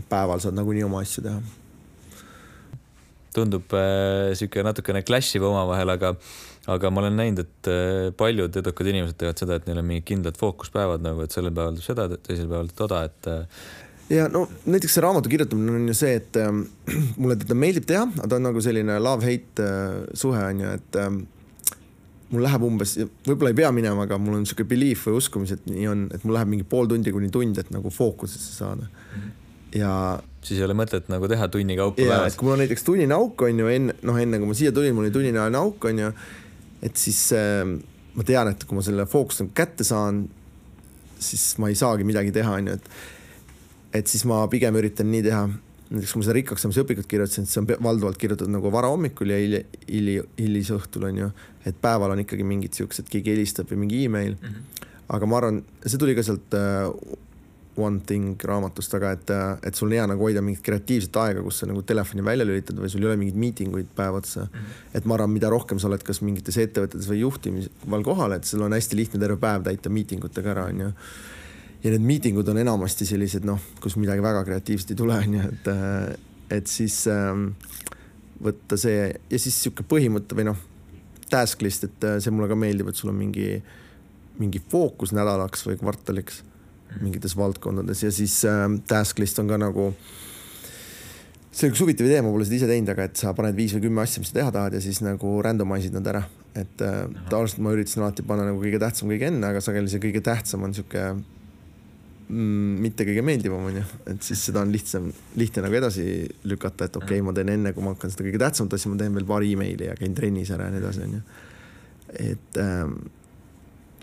päeval saad nagunii oma asju teha. Tundub äh, sihuke natukene clash iv omavahel, aga, aga ma olen näinud, et äh, paljud edukad inimesed teevad seda, et neil on mingid kindlad fookuspäevad nagu, et sellel päeval teeb seda, teisel päeval toda, et äh, ja no näiteks see raamatu kirjutamine on ju see, et äh, mulle teda meeldib teha, aga ta on nagu selline love-hate äh, suhe on ju, et äh, mul läheb umbes, võib-olla ei pea minema, aga mul on sihuke belief või uskumis, et nii on, et mul läheb mingi pool tundi kuni tund, et nagu fookusesse saada ja siis ei ole mõtet nagu teha tunni kaupa päevas. kui mul on näiteks tunnine auk on ju enne, noh enne kui ma siia tulin, mul oli tunnine auk on ju, et siis äh, ma tean, et kui ma selle fookuse nagu kätte saan, siis ma ei saagi midagi teha, on ju, et et siis ma pigem üritan nii teha, näiteks kui ma seda rikkaks saamise õpikut kirjutasin, siis see on valdavalt kirjutatud nagu varahommikul ja hili, hili, hilisõhtul on ju, et päeval on ikkagi mingid siuksed, keegi helistab või mingi email mm. -hmm. aga ma arvan, see tuli ka sealt äh, One Thing raamatust, aga et, et sul on hea nagu hoida mingit kreatiivset aega, kus sa nagu telefoni välja lülitad või sul ei ole mingeid miitinguid päev otsa mm. -hmm. et ma arvan, mida rohkem sa oled kas mingites ettevõtetes või juhtimisel kohal, et sul on hästi lihtne terve päev täita miitingutega ära, onju. Ja need miitingud on enamasti sellised noh, kus midagi väga kreatiivset ei tule, onju, et, et siis ähm, võtta see ja siis sihuke põhimõte või noh, task list, et see mulle ka meeldib, et sul on mingi, mingi fookus nädalaks või kvartaliks mingites valdkondades ja siis äh, task list on ka nagu see on üks huvitav idee, ma pole seda ise teinud, aga et sa paned viis või kümme asja, mis sa teha tahad ja siis nagu random'ise'id nad ära. et äh, tavaliselt ma üritasin alati panna nagu kõige tähtsam kõige enne, aga sageli see kõige tähtsam on sihuke mitte kõige meeldivam onju, et siis seda on lihtsam, lihtne nagu edasi lükata, et okei okay,, ma teen enne, kui ma hakkan seda kõige tähtsamat asja, ma teen veel paar emaili ja käin trennis ära ja nii edasi onju. et ähm,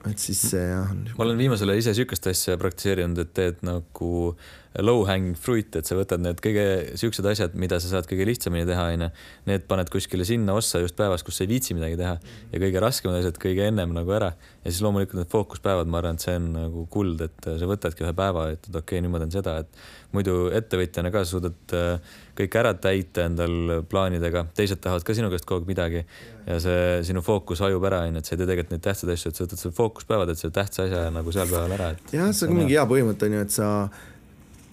et siis see jah. ma olen viimasel ajal ise sihukest asja praktiseerinud, et teed nagu low hanging fruit, et sa võtad need kõige siuksed asjad, mida sa saad kõige lihtsamini teha, onju. Need paned kuskile sinna ossa just päevas, kus sa ei viitsi midagi teha ja kõige raskemad asjad kõige ennem nagu ära. ja siis loomulikult need fookuspäevad, ma arvan, et see on nagu kuld, et sa võtadki ühe päeva, et okei okay,, nüüd ma teen seda, et muidu ettevõtjana ka suudad äh, kõik ära täita endal plaanidega, teised tahavad ka sinu käest kogu aeg midagi ja see sinu fookus hajub ära, onju, et sa ei tee tegelikult neid tähtsaid asju, et sa võtad selle fookuspäevad, et selle tähtsa asja nagu seal päeval ära. jah, see on mingi hea põhimõte onju, et sa,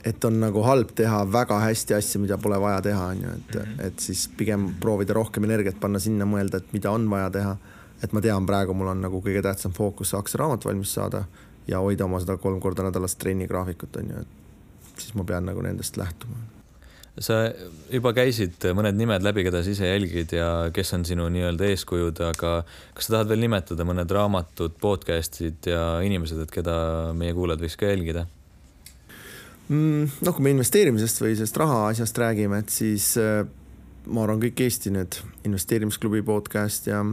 et on nagu halb teha väga hästi asju, mida pole vaja teha, onju, et mm, -hmm. et siis pigem proovida rohkem energiat panna sinna, mõelda, et mida on vaja teha. et ma tean, praegu mul on nagu kõige tähtsam fookus aktsiaraamat valmis saada ja hoida oma seda kolm korda nädalas trennigraafikut onju, et siis ma pean nagu nendest lähtuma. sa juba käisid mõned nimed läbi, keda sa ise jälgid ja kes on sinu nii-öelda eeskujud, aga kas sa tahad veel nimetada mõned raamatud, podcast'id ja inimesed, et keda meie kuulajad võiks ka jälgida? Mm, noh, kui me investeerimisest või sellest rahaasjast räägime, et siis äh, ma arvan, kõik Eesti need investeerimisklubi podcast ja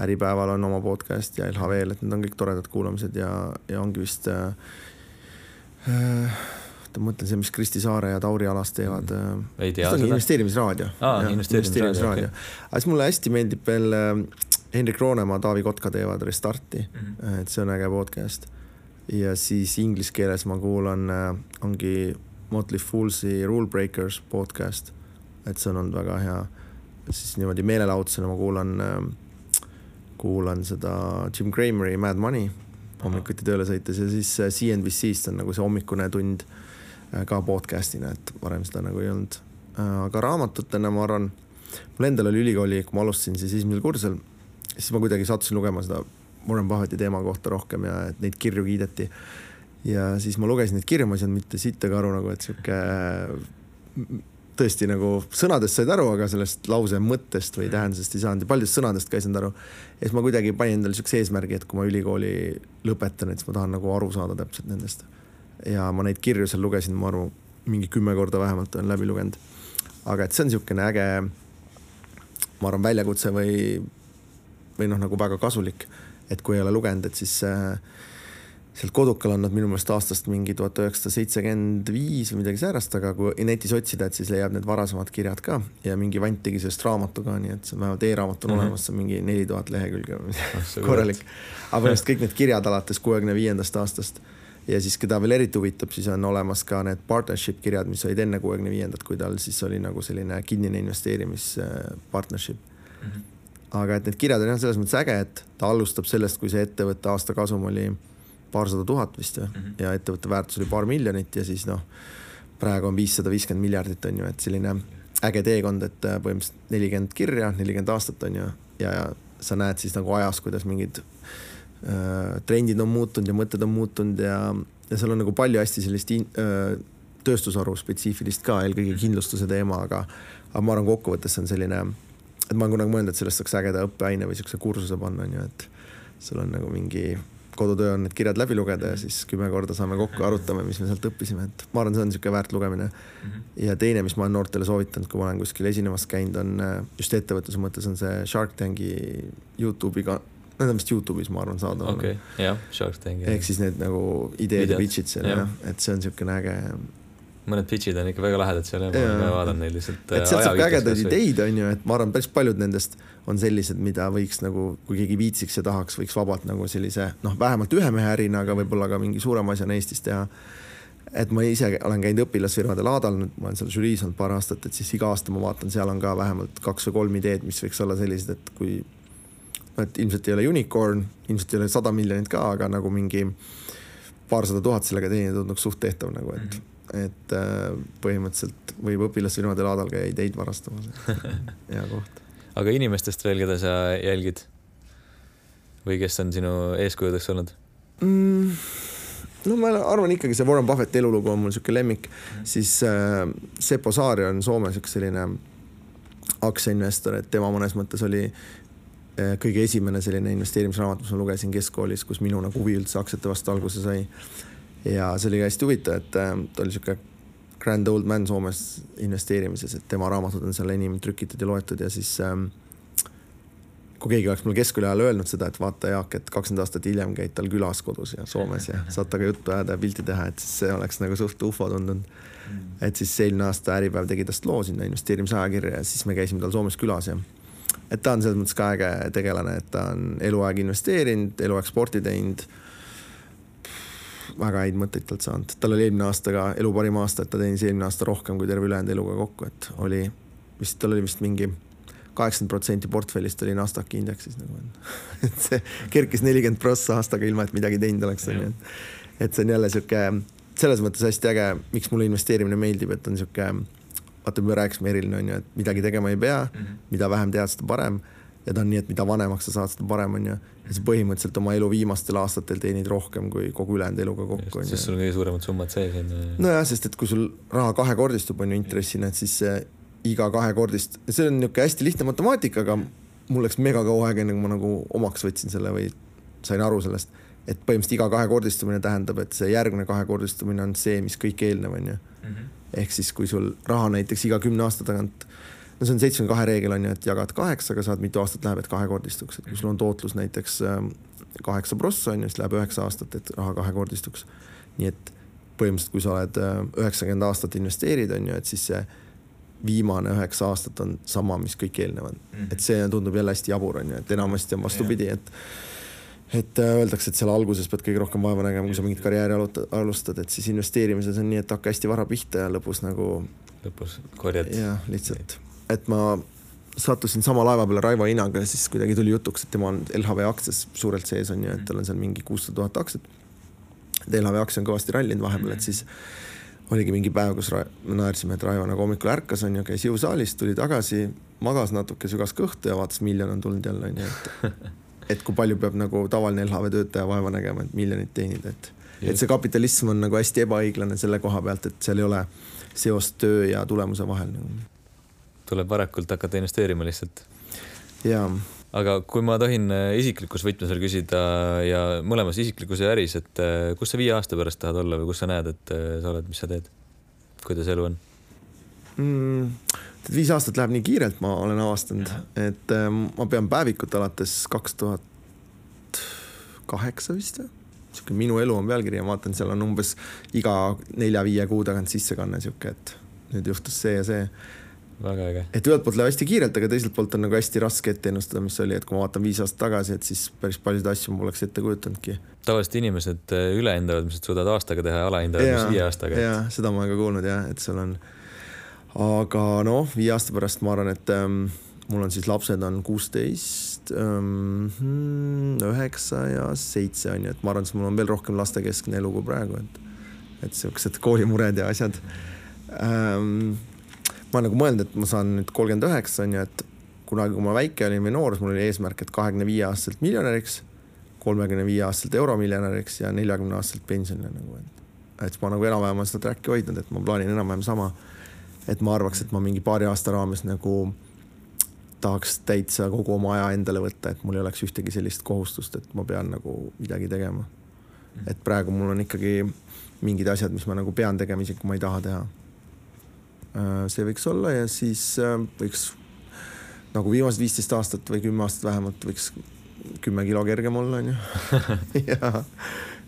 Äripäeval on oma podcast ja LHV-l, et need on kõik toredad kuulamised ja, ja ongi vist äh, äh, ma mõtlen see, mis Kristi Saare ja Tauri Alas teevad mm.. ei tea seda. investeerimisraadio ah,. investeerimisraadio okay.. aga siis mulle hästi meeldib veel äh, Hendrik Roonemaa, Taavi Kotka teevad Restarti mm, -hmm. et see on äge podcast. Ja siis inglise keeles ma kuulan, äh, ongi Motley Foolsi Rule Breakers podcast, et see on olnud väga hea. siis niimoodi meelelahutusena ma kuulan, kuulan seda Jim Crameri Mad Money hommikuti tööle sõites ja siis CNBC-st on nagu see hommikune tund Äh, ka podcast'ina, et varem seda nagu ei olnud. Äh, aga raamatutena ma arvan, mul endal oli ülikooli, kui ma alustasin siis esimesel kursusel, siis ma kuidagi sattusin lugema seda Warren Buffetti teema kohta rohkem ja et neid kirju kiideti. ja siis ma lugesin neid kirju, ma ei saanud mitte sittagi aru nagu, et sihuke tõesti nagu sõnadest said aru, aga sellest lause mõttest või tähendusest ei saanud ja paljudest sõnadest ka ei saanud aru. ja siis ma kuidagi panin endale siukse eesmärgi, et kui ma ülikooli lõpetan, et siis ma tahan nagu aru saada täpselt nendest. ja ma neid kirju seal lugesin, ma arvan, mingi kümme korda vähemalt olen läbi lugenud. aga et see on niisugune äge, ma arvan, väljakutse või, või noh, nagu väga kasulik, et kui ei ole lugenud, et siis äh, sealt Kodukal on nad minu meelest aastast mingi tuhat üheksasada seitsekümmend viis või midagi säärast, aga kui netis otsida, et siis leiab need varasemad kirjad ka ja mingi vant tegi sellest raamatu ka, nii et see vähemalt e-raamat on mm -hmm. olemas, see on mingi neli tuhat lehekülge oh, korralik. aga põhimõtteliselt kõik need kirjad alates kuuekümne viiendast aastast ja siis, keda veel eriti huvitab, siis on olemas ka need partnership kirjad, mis olid enne kuuekümne viiendat, kui tal siis oli nagu selline kinnine investeerimis partnership mm. -hmm. Aga et need kirjad on jah, selles mõttes äge, et ta alustab sellest, kui see ettevõtte aasta kasum oli paarsada tuhat vist või mm -hmm. ja ettevõtte väärtus oli paar miljonit ja siis noh, praegu on viissada viiskümmend miljardit on ju, et selline äge teekond, et äh, põhimõtteliselt nelikümmend kirja, nelikümmend aastat on ju ja, ja sa näed siis nagu ajas, kuidas mingid äh, trendid on muutunud ja mõtted on muutunud ja, ja seal on nagu palju hästi sellist in, äh, tööstusharu spetsiifilist ka, eelkõige kindlustuse teema, aga, aga ma arvan, kokkuvõttes see on selline, et ma olen kunagi mõelnud, et sellest saaks ägeda õppeaine või siukse kursuse panna, on ju, et sul on nagu mingi kodutöö on need kirjad läbi lugeda ja siis kümme korda saame kokku, arutame, mis me sealt õppisime, et ma arvan, see on niisugune väärt lugemine mm. -hmm. ja teine, mis ma olen noortele soovitanud, kui ma olen kuskil esinemas käinud, on äh, just ettevõtluse mõttes on see Shark Tanki Youtube'i ka, need on vist Youtube'is, ma arvan, saadaval. okei okay., jah, Shark Tank. ehk siis need nagu ideed ja pitch'id seal jah, et see on niisugune äge mõned pitch'id on ikka väga lahedad seal ja ma vaatan neid lihtsalt. et sealt saab ka ägedaid ideid, on ju, et ma arvan, päris paljud nendest on sellised, mida võiks nagu, kui keegi viitsiks ja tahaks, võiks vabalt nagu sellise noh, vähemalt ühe mehe ärina, aga võib-olla ka mingi suurema asjana Eestis teha. et ma ise olen käinud õpilasfirmade laadal, ma olen seal žüriis olnud paar aastat, et siis iga aasta ma vaatan, seal on ka vähemalt kaks või kolm ideed, mis võiks olla sellised, et kui et ilmselt ei ole unicorn, ilmselt ei ole sada miljonit ka, aga nagu mingi paarsada tuhat sellega teenida tunduks suht tehtav nagu, et mm -hmm et äh, põhimõtteliselt võib õpilasfirmade laadal käia ideid varastamas, hea koht. aga inimestest veel, keda sa jälgid? või kes on sinu eeskujudeks olnud mm,? no ma arvan ikkagi see Warren Buffetti elulugu on mul sihuke lemmik mm, -hmm. siis äh, Seppo Saari on Soomes üks selline aktsiainvestor, et tema mõnes mõttes oli äh, kõige esimene selline investeerimisraamat, mis ma lugesin keskkoolis, kus minu nagu huvi üldse aktsiate vastu alguse sai ja see oli hästi huvitav, et äh, ta oli sihuke grand old man Soomes investeerimises, et tema raamatud on seal enim trükitud ja loetud ja siis ähm, kui keegi oleks mulle keskkooli ajal öelnud seda, et vaata, Jaak, et kakskümmend aastat hiljem käid tal külas kodus ja Soomes ja saad temaga juttu ajada ja pilti teha, et siis see oleks nagu suht ufo tundunud. Mm.. et siis eelmine aasta Äripäev tegi tast loo sinna investeerimisajakirja ja siis me käisime tal Soomes külas ja et ta on selles mõttes ka äge tegelane, et ta on eluaeg investeerinud, eluaeg sporti teinud väga häid mõtteid talt saanud, tal oli eelmine aasta ka elu parim aasta, et ta teenis eelmine aasta rohkem kui terve ülejäänud eluga kokku, et oli vist, tal oli vist mingi kaheksakümmend protsenti portfellist oli NASDAQ indeksis nagu et see kerkis nelikümmend prossa aastaga, ilma et midagi teinud oleks, onju. et see on jälle sihuke, selles mõttes hästi äge, miks mulle investeerimine meeldib, et on sihuke, vaata, me rääkisime Erilin onju, et midagi tegema ei pea mm, -hmm. mida vähem tead, seda parem ja ta on nii, et mida vanemaks sa saad, seda parem on ju. ja sa põhimõtteliselt oma elu viimastel aastatel teenid rohkem kui kogu ülejäänud eluga kokku. sest sul on kõige suuremad summad sees on ju. nojah, sest et kui sul raha kahekordistub, on ju intressina, et siis see iga kahekordist, see on niisugune hästi lihtne matemaatika, aga mul läks mega kaua aega, enne kui ma nagu omaks võtsin selle või sain aru sellest, et põhimõtteliselt iga kahekordistumine tähendab, et see järgmine kahekordistumine on see, mis kõik eelnev on ju. Mhm. ehk siis, kui sul raha näiteks iga kümne aasta tagant no see on seitsmekümne kahe reegel on ju, et jagad kaheksaga, saad mitu aastat läheb, et kahekordistuks, et kui sul on tootlus näiteks ähm, kaheksa prossa on ju, siis läheb üheksa aastat, et raha kahekordistuks. nii et põhimõtteliselt, kui sa oled äh, üheksakümmend aastat investeerid, on ju, et siis see viimane üheksa aastat on sama, mis kõik eelnevad mm. -hmm. et see tundub jälle hästi jabur, on ju, et enamasti on vastupidi, et et äh, öeldakse, et seal alguses pead kõige rohkem vaeva nägema, kui sa mingit karjääri alustad, et siis investeerimises on nii, et hakka hästi vara pihta ja lõpus nagu lõpus korjad. jah, lihtsalt et ma sattusin sama laeva peale Raivo Inaga ja siis kuidagi tuli jutuks, et tema on LHV aktsias suurelt sees on ju, et tal on seal mingi kuussada tuhat aktsiat. LHV aktsia on kõvasti rallinud vahepeal, et siis oligi mingi päev, kus me naersime, et Raivo nagu hommikul ärkas on ju, käis jõusaalis, tuli tagasi, magas natuke, sügas kõhtu ja vaatas, miljon on tulnud jälle on ju, et et kui palju peab nagu tavaline LHV töötaja vaeva nägema, et miljonit teenida, et et see kapitalism on nagu hästi ebaõiglane selle koha pealt, et seal ei ole seost töö ja tulemuse vahel nagu. Tuleb varakult hakata investeerima lihtsalt. jaa. aga kui ma tohin äh, isiklikus võtmes veel küsida ja mõlemas isiklikus ja äris, et äh, kus sa viie aasta pärast tahad olla või kus sa näed, et äh, sa oled, mis sa teed? kuidas elu on mm,? viis aastat läheb nii kiirelt, ma olen avastanud, et ma pean päevikut alates kaks tuhat kaheksa vist või? sihuke Minu elu on pealkiri ja ma vaatan, seal on umbes iga nelja-viie kuu tagant sissekanne sihuke, et nüüd juhtus see ja see. Väga äge. et ühelt poolt läheb hästi kiirelt, aga teiselt poolt on nagu hästi raske ette ennustada, mis oli, et kui ma vaatan viis aastat tagasi, et siis päris paljusid asju ma poleks ette kujutanudki. tavaliselt inimesed äh, ülehindavad, mis nad suudavad aastaga teha ja alahindavad, mis viie aastaga. jaa, seda ma ka kuulnud jah, et sul on aga noh, viie aasta pärast ma arvan, et ähm, mul on siis lapsed on kuusteist, ähm, üheksa ja seitse on ju, et ma arvan, et mul on veel rohkem lastekeskne elu kui praegu, et, et siuksed koolimured ja asjad ähm,. Ma olen nagu mõelnud, et ma saan nüüd kolmkümmend üheksa on ju, et kunagi, kui ma väike olin või noor, siis mul oli eesmärk, et kahekümne viie aastaselt miljonäriks, kolmekümne viie aastaselt euromiljonäriks ja neljakümne aastaselt pensionile nagu, et, et ma nagu enam-vähem olen seda track'i hoidnud, et ma plaanin enam-vähem sama et ma arvaks, et ma mingi paari aasta raames nagu tahaks täitsa kogu oma aja endale võtta, et mul ei oleks ühtegi sellist kohustust, et ma pean nagu midagi tegema. et praegu mul on ikkagi mingid asjad, mis ma nagu pean tegema, isegi kui ma ei taha teha. Äh, see võiks olla ja siis äh, võiks nagu viimased viisteist aastat või kümme aastat vähemalt võiks kümme kilo kergem olla, onju. ja,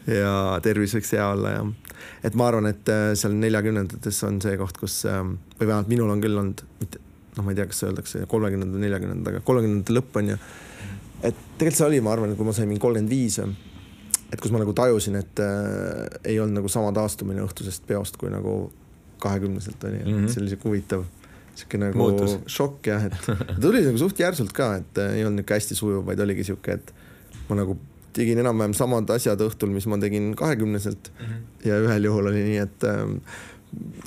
ja tervis võiks hea olla ja et ma arvan, et äh, seal neljakümnendates on see koht, kus ähm, või vähemalt minul on küll olnud, mitte noh, ma ei tea, kas öeldakse kolmekümnendal, neljakümnendal, aga kolmekümnendate lõpp on ju. et tegelikult see oli, ma arvan, kui ma sain mingi kolmkümmend viis, et kus ma nagu tajusin, et äh, ei olnud nagu sama taastumine õhtusest peost kui nagu kahekümneselt oli mm, -hmm. see oli siuke huvitav sihuke nagu Muutus. šokk jah, et tuli nagu suht järsult ka, et äh, ei olnud niisugune hästi sujuv, vaid oligi sihuke, et ma nagu tegin enam-vähem samad asjad õhtul, mis ma tegin kahekümneselt mm. -hmm. ja ühel juhul oli nii, et ähm,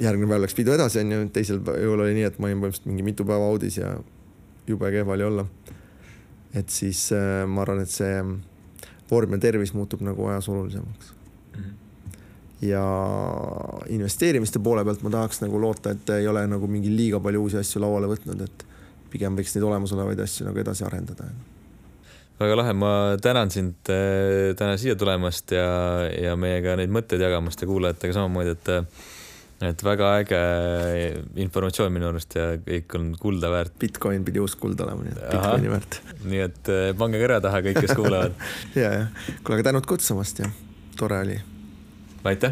järgmine päev läks pidu edasi, onju, teisel juhul oli nii, et ma olin põhimõtteliselt mingi mitu päeva audis ja jube kehva oli olla. et siis äh, ma arvan, et see vorm ja tervis muutub nagu ajas olulisemaks ja investeerimiste poole pealt ma tahaks nagu loota, et ei ole nagu mingi liiga palju uusi asju lauale võtnud, et pigem võiks neid olemasolevaid asju nagu edasi arendada väga lahe, ma tänan sind äh, täna siia tulemast ja, ja meiega neid mõtteid jagamast ja kuulajatega samamoodi, et et väga äge informatsioon minu arust ja kõik on kulda väärt. Bitcoin pidi uus kuld olema, nii et Bitcoini väärt. nii et äh, pange kõrva taha kõik, kes kuulavad ja, ja kuule, aga tänud kutsumast ja tore oli. Aitäh